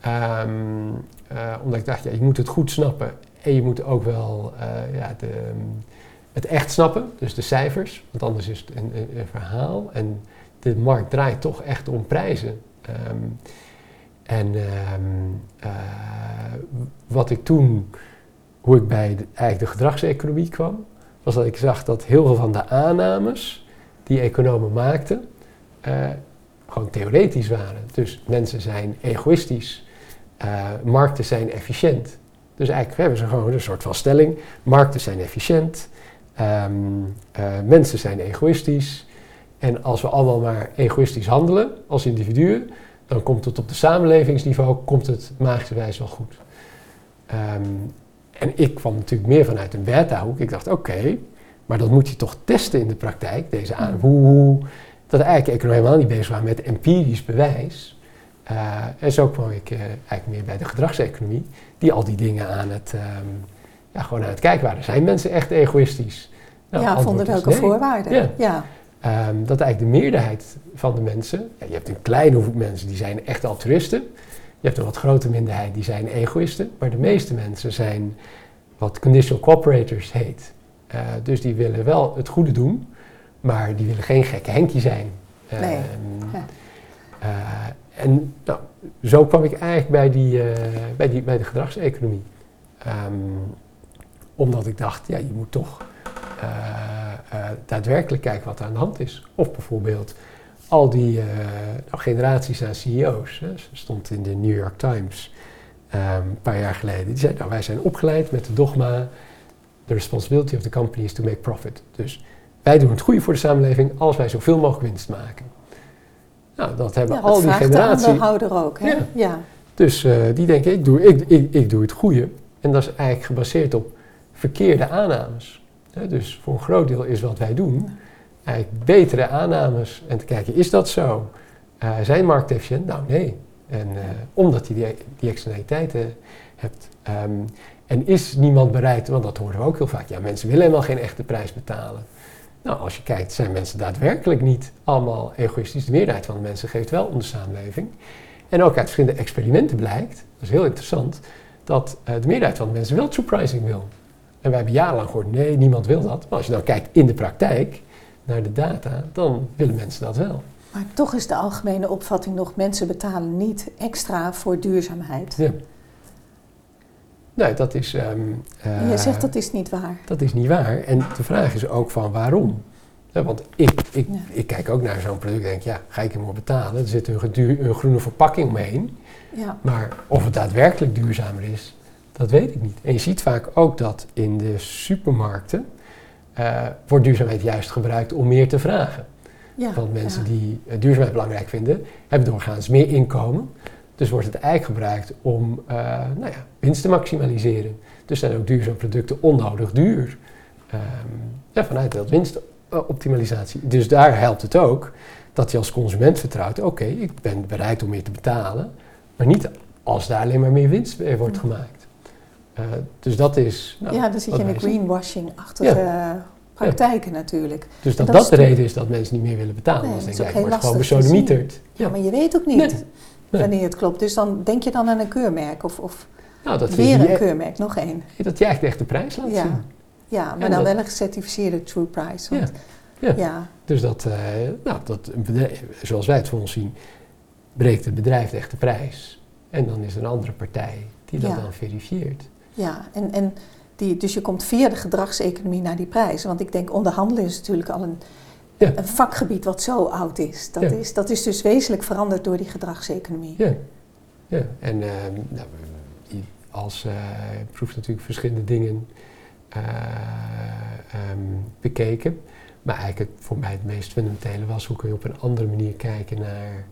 Speaker 1: Ehm, eh, omdat ik dacht, ja, je moet het goed snappen en je moet ook wel eh, ja, de, het echt snappen, dus de cijfers, want anders is het een, een, verhaal. En de markt draait toch echt om prijzen. Ehm, en ehm, eh, wat ik toen, hoe ik bij de, eigenlijk de gedragseconomie kwam, was dat ik zag dat heel veel van de aannames die economen maakten, gewoon theoretisch waren. Dus mensen zijn egoïstisch, uh, markten zijn efficiënt. Dus eigenlijk hebben ze gewoon een soort van stelling: markten zijn efficiënt, um, mensen zijn egoïstisch. En als we allemaal maar egoïstisch handelen als individuen, dan komt het op de samenlevingsniveau komt het magischerwijs wel goed. Um, en ik kwam natuurlijk meer vanuit een beta-hoek. Ik dacht, oké, okay, maar dat moet je toch testen in de praktijk, deze aan. Mm. Hoe, hoe, dat eigenlijk economen helemaal niet bezig waren met empirisch bewijs. Uh, en zo kwam ik uh, eigenlijk meer bij de gedragseconomie, die al die dingen aan het, um, ja, gewoon aan het kijken waren. Zijn mensen echt egoïstisch?
Speaker 2: Nou, ja, onder welke nee. voorwaarden?
Speaker 1: Ja.
Speaker 2: ja.
Speaker 1: Um, dat eigenlijk de meerderheid van de mensen, ja, je hebt een kleine hoeveelheid mensen die zijn echt altruïsten. Je hebt een wat grote minderheid die zijn egoïsten, maar de meeste mensen zijn wat conditional cooperators heet. Uh, dus die willen wel het goede doen, maar die willen geen gekke Henkie zijn.
Speaker 2: Nee.
Speaker 1: Ja. En nou, zo kwam ik eigenlijk bij, die, bij, die, bij de gedragseconomie. Um, omdat ik dacht, ja, je moet toch daadwerkelijk kijken wat er aan de hand is. Of bijvoorbeeld al die nou, generaties aan CEO's. Hè, stond in de New York Times um, een paar jaar geleden. Die zeiden, nou, wij zijn opgeleid met de dogma... The responsibility of the company is to make profit. Dus wij doen het goede voor de samenleving als wij zoveel mogelijk winst maken. Nou, dat hebben
Speaker 2: ja,
Speaker 1: al
Speaker 2: dat
Speaker 1: die
Speaker 2: vraagt
Speaker 1: generaties.
Speaker 2: de aandeelhouder ook. Hè?
Speaker 1: Ja.
Speaker 2: Ja.
Speaker 1: Dus uh, die denken, ik doe, ik, ik, ik doe het goede. En dat is eigenlijk gebaseerd op verkeerde aannames. Dus voor een groot deel is wat wij doen eigenlijk betere aannames en te kijken, is dat zo? Uh, zijn markten efficiënt? Nou, nee. En uh, omdat je die, die externaliteiten hebt. Um, en is niemand bereid, want dat horen we ook heel vaak, ja, mensen willen helemaal geen echte prijs betalen. Nou, als je kijkt, zijn mensen daadwerkelijk niet allemaal egoïstisch. De meerderheid van de mensen geeft wel om de samenleving. En ook uit verschillende experimenten blijkt, dat is heel interessant, dat uh, de meerderheid van de mensen wel true pricing wil. En wij hebben jarenlang gehoord, nee, niemand wil dat. Maar als je dan kijkt in de praktijk, naar de data, dan willen mensen dat wel.
Speaker 2: Maar toch is de algemene opvatting nog: mensen betalen niet extra voor duurzaamheid.
Speaker 1: Ja. Nee, dat is. Um,
Speaker 2: uh, je zegt dat is niet waar.
Speaker 1: Dat is niet waar. En de vraag is ook van waarom. Ja, want ik, ik, ja. ik kijk ook naar zo'n product en denk, ja, ga ik hem maar betalen? Er zit een, groene verpakking omheen.
Speaker 2: Ja.
Speaker 1: Maar of het daadwerkelijk duurzamer is, dat weet ik niet. En je ziet vaak ook dat in de supermarkten uh, wordt duurzaamheid juist gebruikt om meer te vragen.
Speaker 2: Ja,
Speaker 1: Want mensen
Speaker 2: ja.
Speaker 1: die uh, duurzaamheid belangrijk vinden, hebben doorgaans meer inkomen. Dus wordt het eigenlijk gebruikt om uh, nou ja, winst te maximaliseren. Dus zijn ook duurzame producten onnodig duur. Um, ja, vanuit dat winstoptimalisatie. Dus daar helpt het ook dat je als consument vertrouwt: oké, okay, ik ben bereid om meer te betalen, maar niet als daar alleen maar meer winst mee wordt gemaakt. Uh, dus dat is. Nou,
Speaker 2: ja, dan zit je in de greenwashing-achtige ja. praktijken ja. natuurlijk.
Speaker 1: Dus dat dat, dat de reden is dat mensen niet meer willen betalen.
Speaker 2: Nee,
Speaker 1: dan
Speaker 2: denk
Speaker 1: ik,
Speaker 2: ik,
Speaker 1: word gewoon besodemieterd.
Speaker 2: Ja. ja, maar je weet ook niet nee. Nee. wanneer het klopt. Dus dan denk je dan aan een keurmerk of, of
Speaker 1: nou, dat
Speaker 2: weer
Speaker 1: je,
Speaker 2: een keurmerk, nog één.
Speaker 1: Dat je eigenlijk echt de prijs laat
Speaker 2: ja.
Speaker 1: zien.
Speaker 2: Ja, maar
Speaker 1: En
Speaker 2: dan
Speaker 1: dat-
Speaker 2: wel een gecertificeerde true price. Want,
Speaker 1: Ja.
Speaker 2: ja.
Speaker 1: Dus dat, uh, nou, dat bedrijf, zoals wij het voor ons zien, breekt het bedrijf de echte prijs. En dan is er een andere partij die dat dan verifieert.
Speaker 2: Ja, en, en die, dus je komt via de gedragseconomie naar die prijzen. Want ik denk, onderhandelen is natuurlijk al een,
Speaker 1: Ja.
Speaker 2: een vakgebied wat zo oud is. Dat,
Speaker 1: Ja.
Speaker 2: is. dat is dus wezenlijk veranderd door die gedragseconomie.
Speaker 1: Ja, ja. en nou, je- als je proeft natuurlijk verschillende dingen eh, ehm, bekeken. Maar eigenlijk voor mij het meest fundamentele was hoe kun je op een andere manier kijken naar,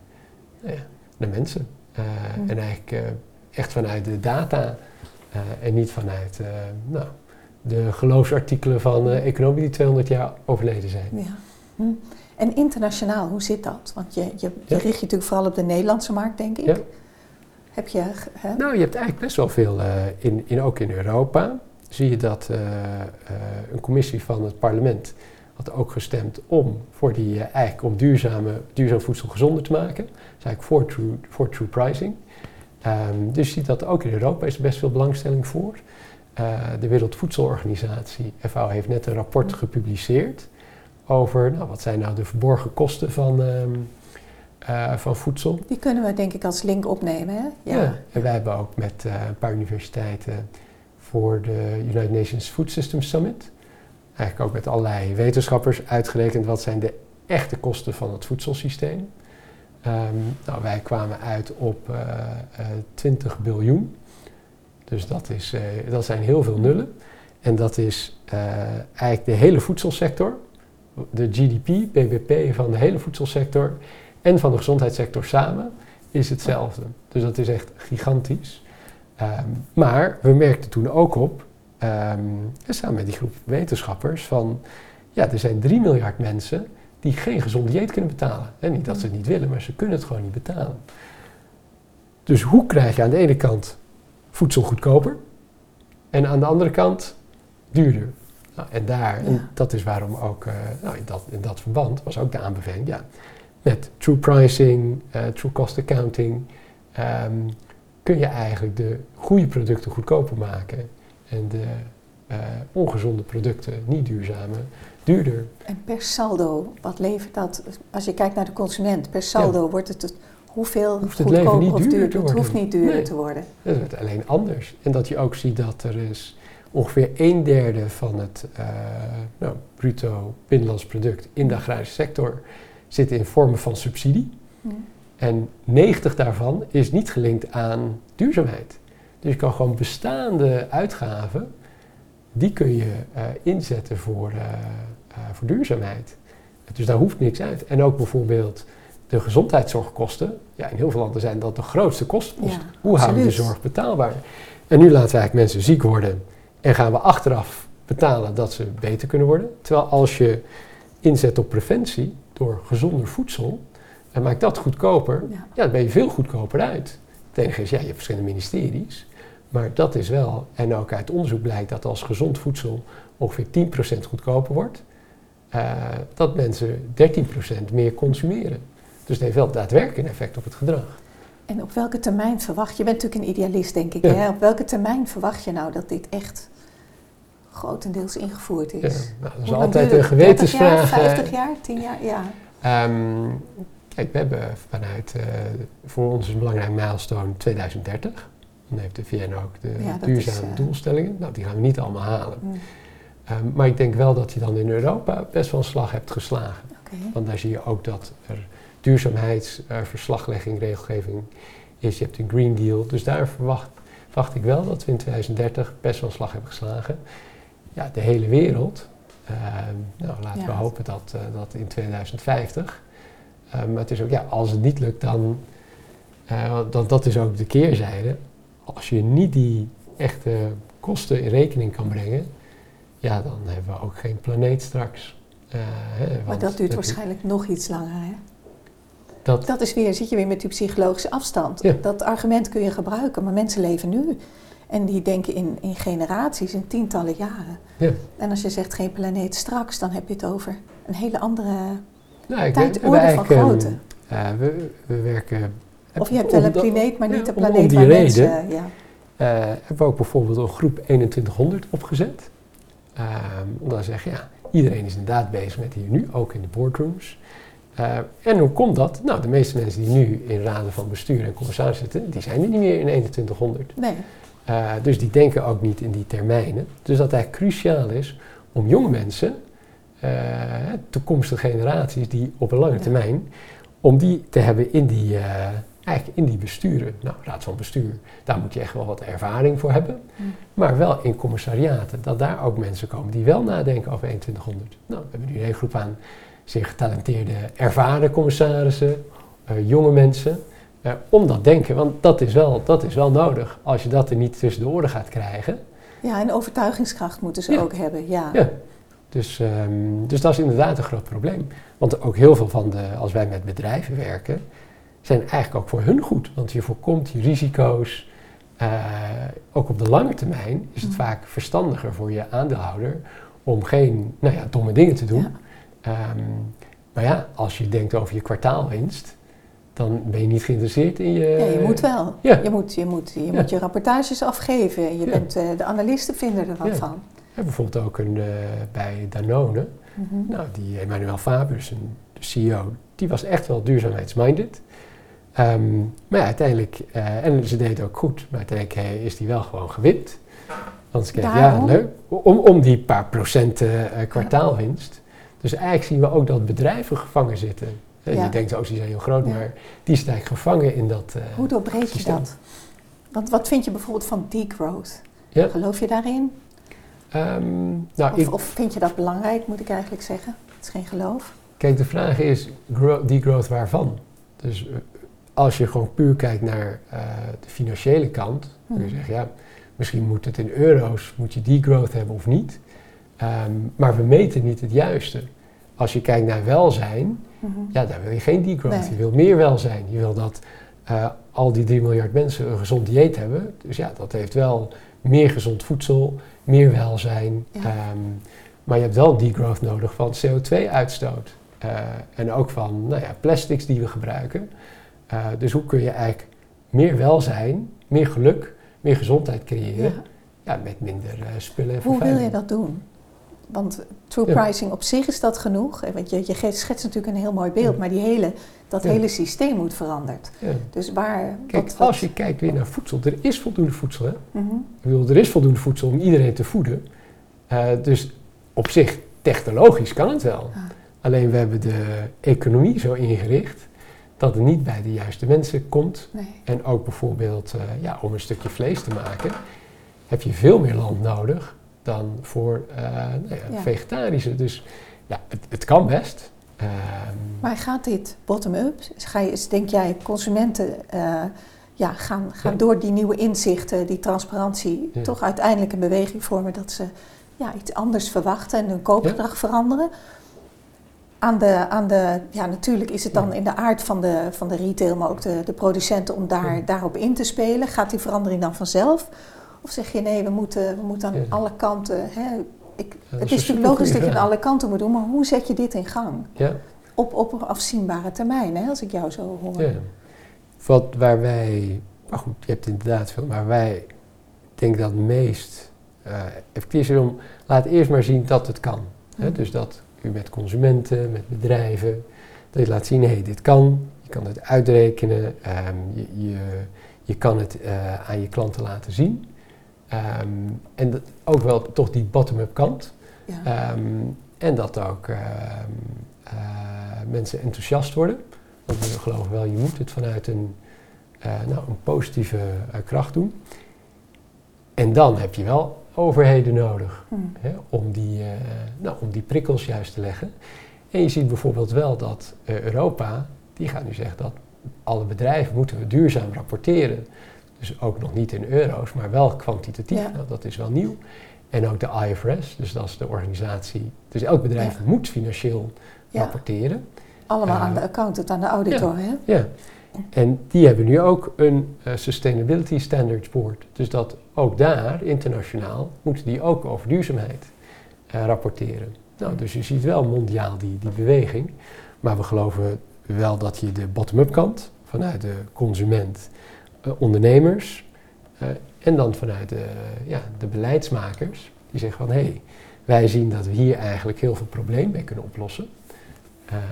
Speaker 1: nou ja, naar mensen. Eh,
Speaker 2: Mm.
Speaker 1: En eigenlijk echt vanuit de data en niet vanuit nou, de geloofsartikelen van economen die 200 jaar overleden zijn.
Speaker 2: Ja. Hm. En internationaal, hoe zit dat? Want je, je, richt je natuurlijk vooral op de Nederlandse markt, denk ik. Heb je... Hè?
Speaker 1: Nou, je hebt eigenlijk best wel veel, eh, in, in, ook in Europa, zie je dat eh, eh, een commissie van het parlement had ook gestemd om, voor die, eigenlijk om duurzame, duurzaam voedsel gezonder te maken. Dat is eigenlijk voor true, voor true pricing. Ehm, dus je ziet dat ook in Europa is er best veel belangstelling voor. De Wereldvoedselorganisatie, FAO, heeft net een rapport gepubliceerd over nou, wat zijn nou de verborgen kosten van, um, uh, van voedsel.
Speaker 2: Die kunnen we denk ik als link opnemen. Hè?
Speaker 1: Ja. ja en wij hebben ook met uh, een paar universiteiten voor de United Nations Food System Summit, eigenlijk ook met allerlei wetenschappers uitgerekend wat zijn de echte kosten van het voedselsysteem. Um, nou, wij kwamen uit op uh, uh, 20 biljoen. Dus dat, is, dat zijn heel veel nullen. En dat is eigenlijk de hele voedselsector, de GDP, BBP van de hele voedselsector en van de gezondheidssector samen is hetzelfde. Dus dat is echt gigantisch. Um, maar we merkten toen ook op, um, samen met die groep wetenschappers, van ja, er zijn 3 miljard mensen die geen gezond dieet kunnen betalen. En niet dat ze het niet willen, maar ze kunnen het gewoon niet betalen. Dus hoe krijg je aan de ene kant voedsel goedkoper en aan de andere kant duurder? Nou, en daar, ja. en dat is waarom ook, uh, nou, in, dat, in dat verband was ook de aanbeveling, ja, met true pricing, uh, true cost accounting, um, kun je eigenlijk de goede producten goedkoper maken en de uh, ongezonde producten, niet duurzame, duurder.
Speaker 2: En per saldo, wat levert dat? Als je kijkt naar de consument, per saldo ja. wordt het, het hoeveel
Speaker 1: hoeft het leven niet duurder
Speaker 2: duur,
Speaker 1: te worden.
Speaker 2: Het hoeft niet duurder
Speaker 1: nee.
Speaker 2: te worden.
Speaker 1: Het wordt alleen anders. En dat je ook ziet dat er is ongeveer een derde van het uh, nou, bruto binnenlands product in de agrarische sector zit in vormen van subsidie. En 90 daarvan is niet gelinkt aan duurzaamheid. Dus je kan gewoon bestaande uitgaven, die kun je uh, inzetten voor, uh, uh, voor duurzaamheid. Dus daar hoeft niks uit. En ook bijvoorbeeld de gezondheidszorgkosten. Ja, in heel veel landen zijn dat de grootste kostenposten.
Speaker 2: Ja,
Speaker 1: Hoe houden we de zorg betaalbaar? En nu laten we eigenlijk mensen ziek worden en gaan we achteraf betalen dat ze beter kunnen worden. Terwijl als je inzet op preventie door gezonder voedsel, en maakt dat goedkoper, ja. ja. dan ben je veel goedkoper uit. Het enige is, ja, je hebt verschillende ministeries, maar dat is wel, en ook uit onderzoek blijkt dat als gezond voedsel ongeveer 10% goedkoper wordt, uh, dat mensen 13% meer consumeren. Dus het heeft wel daadwerkelijk een effect op het gedrag.
Speaker 2: En op welke termijn verwacht je, je bent natuurlijk een idealist denk ik, ja. hè? op welke termijn verwacht je nou dat dit echt grotendeels ingevoerd is?
Speaker 1: Ja, nou, dat is Hoe altijd een gewetensvraag.
Speaker 2: 30 jaar, 50 jaar, 10 jaar, ja.
Speaker 1: Um, Kijk, we hebben vanuit, uh, voor ons is een belangrijk milestone 2030. Dan heeft de VN ook de ja, duurzame is, uh, doelstellingen. Nou, die gaan we niet allemaal halen. Mm. Um, maar ik denk wel dat je dan in Europa best wel een slag hebt geslagen.
Speaker 2: Okay.
Speaker 1: Want daar zie je ook dat er duurzaamheidsverslaglegging, uh, regelgeving is. Je hebt een Green Deal. Dus daar verwacht, verwacht ik wel dat we in 2030 best wel een slag hebben geslagen. Ja, de hele wereld. nou, laten ja. we hopen dat, dat in 2050 uh, maar het is ook, ja, als het niet lukt, dan, dat, dat is ook de keerzijde. Als je niet die echte kosten in rekening kan brengen, ja, dan hebben we ook geen planeet straks.
Speaker 2: Hè, maar dat duurt waarschijnlijk nog iets langer, hè? Dat, dat is weer, zit je weer met die psychologische afstand.
Speaker 1: Ja.
Speaker 2: Dat argument kun je gebruiken, maar mensen leven nu. En die denken in, in generaties, in tientallen jaren.
Speaker 1: Ja.
Speaker 2: En als je zegt geen planeet straks, dan heb je het over een hele andere
Speaker 1: nou,
Speaker 2: tijdorde van grootte.
Speaker 1: Uh, we, we, werken...
Speaker 2: Of je hebt wel een planeet, maar niet de planeet
Speaker 1: om die
Speaker 2: waar
Speaker 1: reden,
Speaker 2: mensen... Ja.
Speaker 1: Uh, hebben we ook bijvoorbeeld een groep 2100 opgezet. Um, om dan te zeggen, ja, iedereen is inderdaad bezig met hier nu, ook in de boardrooms. Uh, en hoe komt dat? Nou, de meeste mensen die nu in raden van bestuur en commissaris zitten, die zijn er niet meer in 2100.
Speaker 2: Nee.
Speaker 1: Uh, dus die denken ook niet in die termijnen. Dus dat eigenlijk cruciaal is om jonge mensen uh, toekomstige generaties die op een lange ja. termijn, om die te hebben in die, eigenlijk in die besturen. Nou, raad van bestuur, daar moet je echt wel wat ervaring voor hebben. Mm. Maar wel in commissariaten, dat daar ook mensen komen die wel nadenken over 2100. Nou, we hebben nu een hele groep aan zeer getalenteerde, ervaren commissarissen, uh, jonge mensen. om dat denken, want dat is, wel, dat is wel nodig. Als je dat er niet tussen de oren gaat krijgen.
Speaker 2: Ja, en overtuigingskracht moeten ze
Speaker 1: ja.
Speaker 2: ook hebben, ja.
Speaker 1: ja. Dus, um, dus dat is inderdaad een groot probleem. Want ook heel veel van de, als wij met bedrijven werken, zijn eigenlijk ook voor hun goed. Want je voorkomt die risico's. Uh, ook op de lange termijn is het mm. vaak verstandiger voor je aandeelhouder om geen nou ja, domme dingen te doen. Ja. Um, maar ja, als je denkt over je kwartaalwinst, dan ben je niet geïnteresseerd in je...
Speaker 2: Ja, je moet wel.
Speaker 1: Ja.
Speaker 2: Je, moet, je, moet, je,
Speaker 1: Ja.
Speaker 2: moet je rapportages afgeven. Je
Speaker 1: Ja.
Speaker 2: bent, eh, de analisten vinden er wat van.
Speaker 1: Ja, bijvoorbeeld ook een, eh, bij Danone.
Speaker 2: Mhm.
Speaker 1: Nou, die Emmanuel Fabius, een- de CEO, die was echt wel duurzaamheidsminded. Ehm, maar ja, uiteindelijk, eh, en ze deed ook goed, maar uiteindelijk eh, is die wel gewoon gewint. Want kreeg, ja, leuk, om, om die paar procenten kwartaalwinst. Dus eigenlijk zien we ook dat bedrijven gevangen zitten.
Speaker 2: Ja.
Speaker 1: Je denkt, oh, die zijn heel groot,
Speaker 2: Ja.
Speaker 1: maar die zitten eigenlijk gevangen in dat eh,
Speaker 2: Hoe doorbreek je dat? Want wat vind je bijvoorbeeld van degrowth?
Speaker 1: Ja.
Speaker 2: Geloof je daarin?
Speaker 1: Ehm, nou,
Speaker 2: Of,
Speaker 1: ik,
Speaker 2: of vind je dat belangrijk, moet ik eigenlijk zeggen? Het is geen geloof.
Speaker 1: Kijk, de vraag is, grow, degrowth waarvan? Dus eh, als je gewoon puur kijkt naar eh, de financiële kant, kun je
Speaker 2: Mhm.
Speaker 1: zeggen, ja, misschien moet het in euro's, moet je degrowth hebben of niet. Ehm, maar we meten niet het juiste. Als je kijkt naar welzijn,
Speaker 2: Mhm.
Speaker 1: ja, daar wil je geen degrowth.
Speaker 2: Nee.
Speaker 1: Je wil meer welzijn. Je wil dat eh, al die 3 miljard mensen een gezond dieet hebben. Dus ja, dat heeft wel meer gezond voedsel, meer welzijn.
Speaker 2: Ja.
Speaker 1: Ehm, maar je hebt wel degrowth nodig van CO2-uitstoot. Eh, en ook van nou ja, plastics die we gebruiken. Eh, dus hoe kun je eigenlijk meer welzijn, meer geluk, meer gezondheid creëren
Speaker 2: Ja.
Speaker 1: ja. met minder spullen en
Speaker 2: Hoe wil je dat doen? Want true pricing op zich is dat genoeg. Eh, Want je, je schetst natuurlijk een heel mooi beeld, maar die hele, dat hele systeem moet veranderd. Dus waar...
Speaker 1: Kijk,
Speaker 2: wat- wat-
Speaker 1: als je kijkt weer naar voedsel, er is voldoende voedsel. Hè?
Speaker 2: Mhm.
Speaker 1: Ik bedoel, er is voldoende voedsel om iedereen te voeden. Eh, dus op zich, technologisch kan het wel.
Speaker 2: Ah.
Speaker 1: Alleen we hebben de economie zo ingericht dat het niet bij de juiste mensen komt.
Speaker 2: Nee.
Speaker 1: En ook bijvoorbeeld eh, ja, om een stukje vlees te maken, heb je veel meer land nodig dan voor eh, nou ja,
Speaker 2: Ja.
Speaker 1: vegetarische. Dus ja, het, het kan best. Ehm,
Speaker 2: Maar gaat dit bottom-up? Denk jij, consumenten eh, ja, gaan, gaan
Speaker 1: Ja.
Speaker 2: door die nieuwe inzichten, die transparantie, toch uiteindelijk een beweging vormen dat ze ja, iets anders verwachten en hun koopgedrag veranderen? Aan de, aan de, ja, natuurlijk is het dan in de aard van de, van de retail, maar ook de, de producenten om daar, daarop in te spelen. Gaat die verandering dan vanzelf? Of zeg je nee, we moeten, we moeten aan
Speaker 1: Ja.
Speaker 2: alle kanten. Hè, ik, het is natuurlijk logisch dat je aan alle kanten moet doen, maar hoe zet je dit in gang?
Speaker 1: ja,
Speaker 2: Op, op een afzienbare termijn, hè, als ik jou zo hoor.
Speaker 1: Ja. Wat waar wij, maar goed, je hebt inderdaad veel, maar wij denken dat het meest eh effectief is om, laat eerst maar zien dat het kan. Hè?
Speaker 2: Mhm.
Speaker 1: Dus dat u met consumenten, met bedrijven, dat je laat zien, hé, dit kan, je kan het uitrekenen, ehm, je, je, je kan het eh, aan je klanten laten zien. Ehm, en dat, ook wel toch die bottom-up kant.
Speaker 2: Ja.
Speaker 1: Ehm, en dat ook ehm, eh, mensen enthousiast worden. Want we geloven wel, je moet het vanuit een, eh, nou, een positieve eh, kracht doen. En dan heb je wel overheden nodig
Speaker 2: Hm.
Speaker 1: hè, om, die, nou, om die prikkels juist te leggen. En je ziet bijvoorbeeld wel dat Europa, die gaat nu zeggen dat alle bedrijven moeten duurzaam rapporteren. Dus ook nog niet in euro's, maar wel kwantitatief.
Speaker 2: Ja.
Speaker 1: Nou, dat is wel nieuw. En ook de IFRS, dus dat is de organisatie. Dus elk bedrijf
Speaker 2: Ja.
Speaker 1: moet financieel rapporteren.
Speaker 2: Allemaal
Speaker 1: Eh,
Speaker 2: aan de accountant, aan de auditor, hè?
Speaker 1: Ja. En die hebben nu ook een eh, Sustainability Standards Board. Dus dat ook daar, internationaal, moeten die ook over duurzaamheid eh, rapporteren. Nou, dus je ziet wel mondiaal die, die beweging. Maar we geloven wel dat je de bottom-up kant, vanuit de consument, eh, ondernemers eh, en dan vanuit de, ja, de beleidsmakers, die zeggen van hé, hey, wij zien dat we hier eigenlijk heel veel problemen mee kunnen oplossen. Ehm,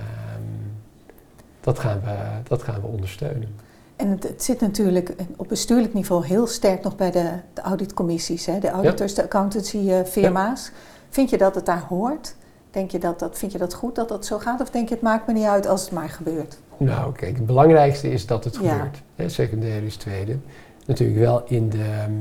Speaker 1: dat, gaan we, dat gaan we ondersteunen.
Speaker 2: En het, het zit natuurlijk op bestuurlijk niveau heel sterk nog bij de, de auditcommissies, hè? de auditors, de accountancy-firma's. Vind je dat het daar hoort? Denk je dat, dat, vind je dat goed dat dat zo gaat? Of denk je het maakt me niet uit als het maar gebeurt?
Speaker 1: Nou, kijk, het belangrijkste is dat het
Speaker 2: Ja.
Speaker 1: gebeurt. Hè, secundair is tweede. Natuurlijk wel in de, ehm,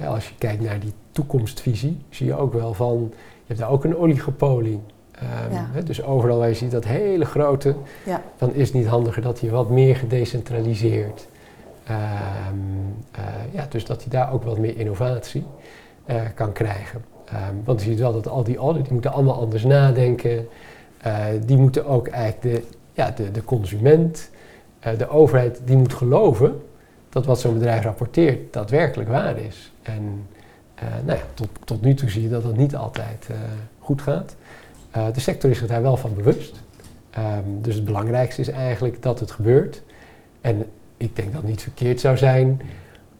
Speaker 1: eh, als je kijkt naar die toekomstvisie, zie je ook wel van, je hebt daar ook een oligopolie. Ehm,
Speaker 2: Ja.
Speaker 1: hè, dus overal waar je ziet dat hele grote,
Speaker 2: Ja.
Speaker 1: dan is het niet handiger dat je wat meer gedecentraliseerd. Eh, ja, dus dat je daar ook wat meer innovatie eh, kan krijgen. Want je ziet wel dat al die die moeten allemaal anders nadenken. Die moeten ook eigenlijk de, ja, de, de consument, eh, de overheid, die moet geloven dat wat zo'n bedrijf rapporteert daadwerkelijk waar is. En eh, nou ja, tot, tot nu toe zie je dat dat niet altijd eh, goed gaat. De sector is zich daar wel van bewust. Ehm, dus het belangrijkste is eigenlijk dat het gebeurt. En ik denk dat het niet verkeerd zou zijn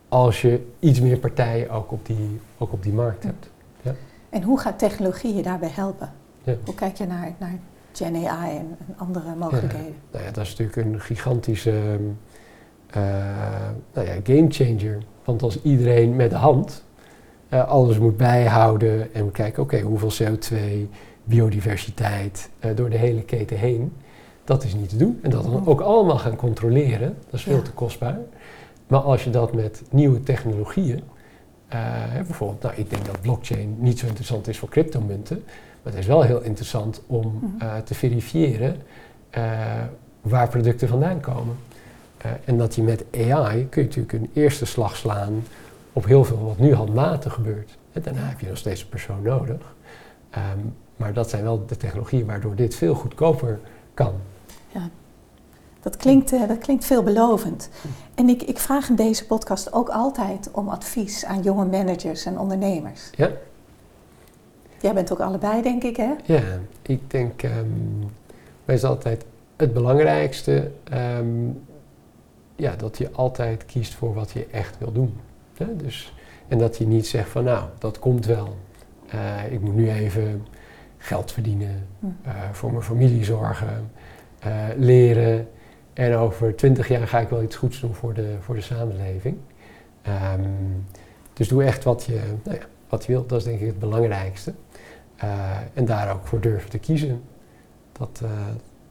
Speaker 1: als je iets meer partijen ook op die, ook op die markt hebt. Ja.
Speaker 2: En hoe gaat technologie je daarbij helpen?
Speaker 1: Ja.
Speaker 2: Hoe kijk je naar, naar Gen AI en, en andere mogelijkheden?
Speaker 1: Nou ja, dat is natuurlijk een gigantische uh, nou ja, game changer. Want als iedereen met de hand uh, alles moet bijhouden en moet kijken, oké, hoeveel CO2, biodiversiteit uh, door de hele keten heen, dat is niet te doen. En dat dan ook allemaal gaan controleren, dat is veel ja. te kostbaar. Maar als je dat met nieuwe technologieën, bijvoorbeeld, nou, ik denk dat blockchain niet zo interessant is voor cryptomunten, maar het is wel heel interessant om uh, te verifiëren uh, waar producten vandaan komen. Uh, en dat je met AI kun je natuurlijk een eerste slag slaan op heel veel wat nu handmatig gebeurt. En daarna heb je nog steeds een persoon nodig. Um, maar dat zijn wel de technologieën waardoor dit veel goedkoper kan.
Speaker 2: Ja, dat klinkt, dat klinkt veelbelovend. En ik, ik vraag in deze podcast ook altijd om advies aan jonge managers en ondernemers.
Speaker 1: Ja.
Speaker 2: Jij bent ook allebei, denk ik, hè?
Speaker 1: Ja, ik denk, um, is altijd het belangrijkste, um, ja, dat je altijd kiest voor wat je echt wil doen. Hè? Dus, en dat je niet zegt van, nou, dat komt wel. Uh, ik moet nu even geld verdienen, uh, voor mijn familie zorgen, uh, leren. En over twintig jaar ga ik wel iets goeds doen voor de, voor de samenleving. Um, dus doe echt wat je, nou ja, wat je wilt, dat is denk ik het belangrijkste. Uh, en daar ook voor durven te kiezen. Dat, uh,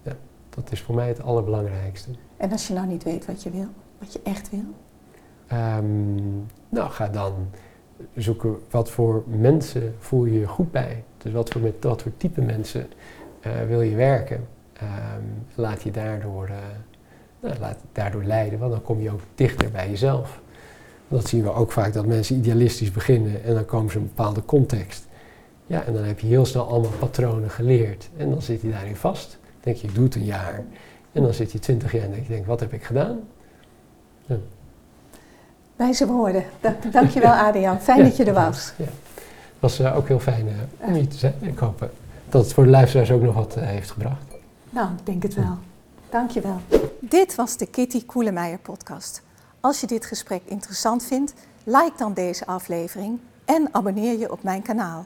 Speaker 1: ja, dat is voor mij het allerbelangrijkste.
Speaker 2: En als je nou niet weet wat je wil, wat je echt wil?
Speaker 1: Um, nou, ga dan zoeken wat voor mensen voel je je goed bij. Dus wat voor, met wat voor type mensen uh, wil je werken. Um, laat je daardoor, nou, laat daardoor leiden, want dan kom je ook dichter bij jezelf. Dat zien we ook vaak, dat mensen idealistisch beginnen en dan komen ze in een bepaalde context. Ja, en dan heb je heel snel allemaal patronen geleerd. En dan zit je daarin vast. Dan denk je, ik doe het een jaar. En dan zit je twintig jaar en denk je, denk, wat heb ik gedaan? Ja.
Speaker 2: Wijze woorden. Dank, dankjewel Adriaan. Fijn ja, dat je er was.
Speaker 1: Ja. Het was uh, ook heel fijn uh, om hier te zijn. Ik hoop uh, dat het voor de luisteraars ook nog wat heeft gebracht.
Speaker 2: Nou, ik denk het wel. Dankjewel.
Speaker 3: Dit was de Kitty Koelemeijer podcast. Als je dit gesprek interessant vindt, like dan deze aflevering en abonneer je op mijn kanaal.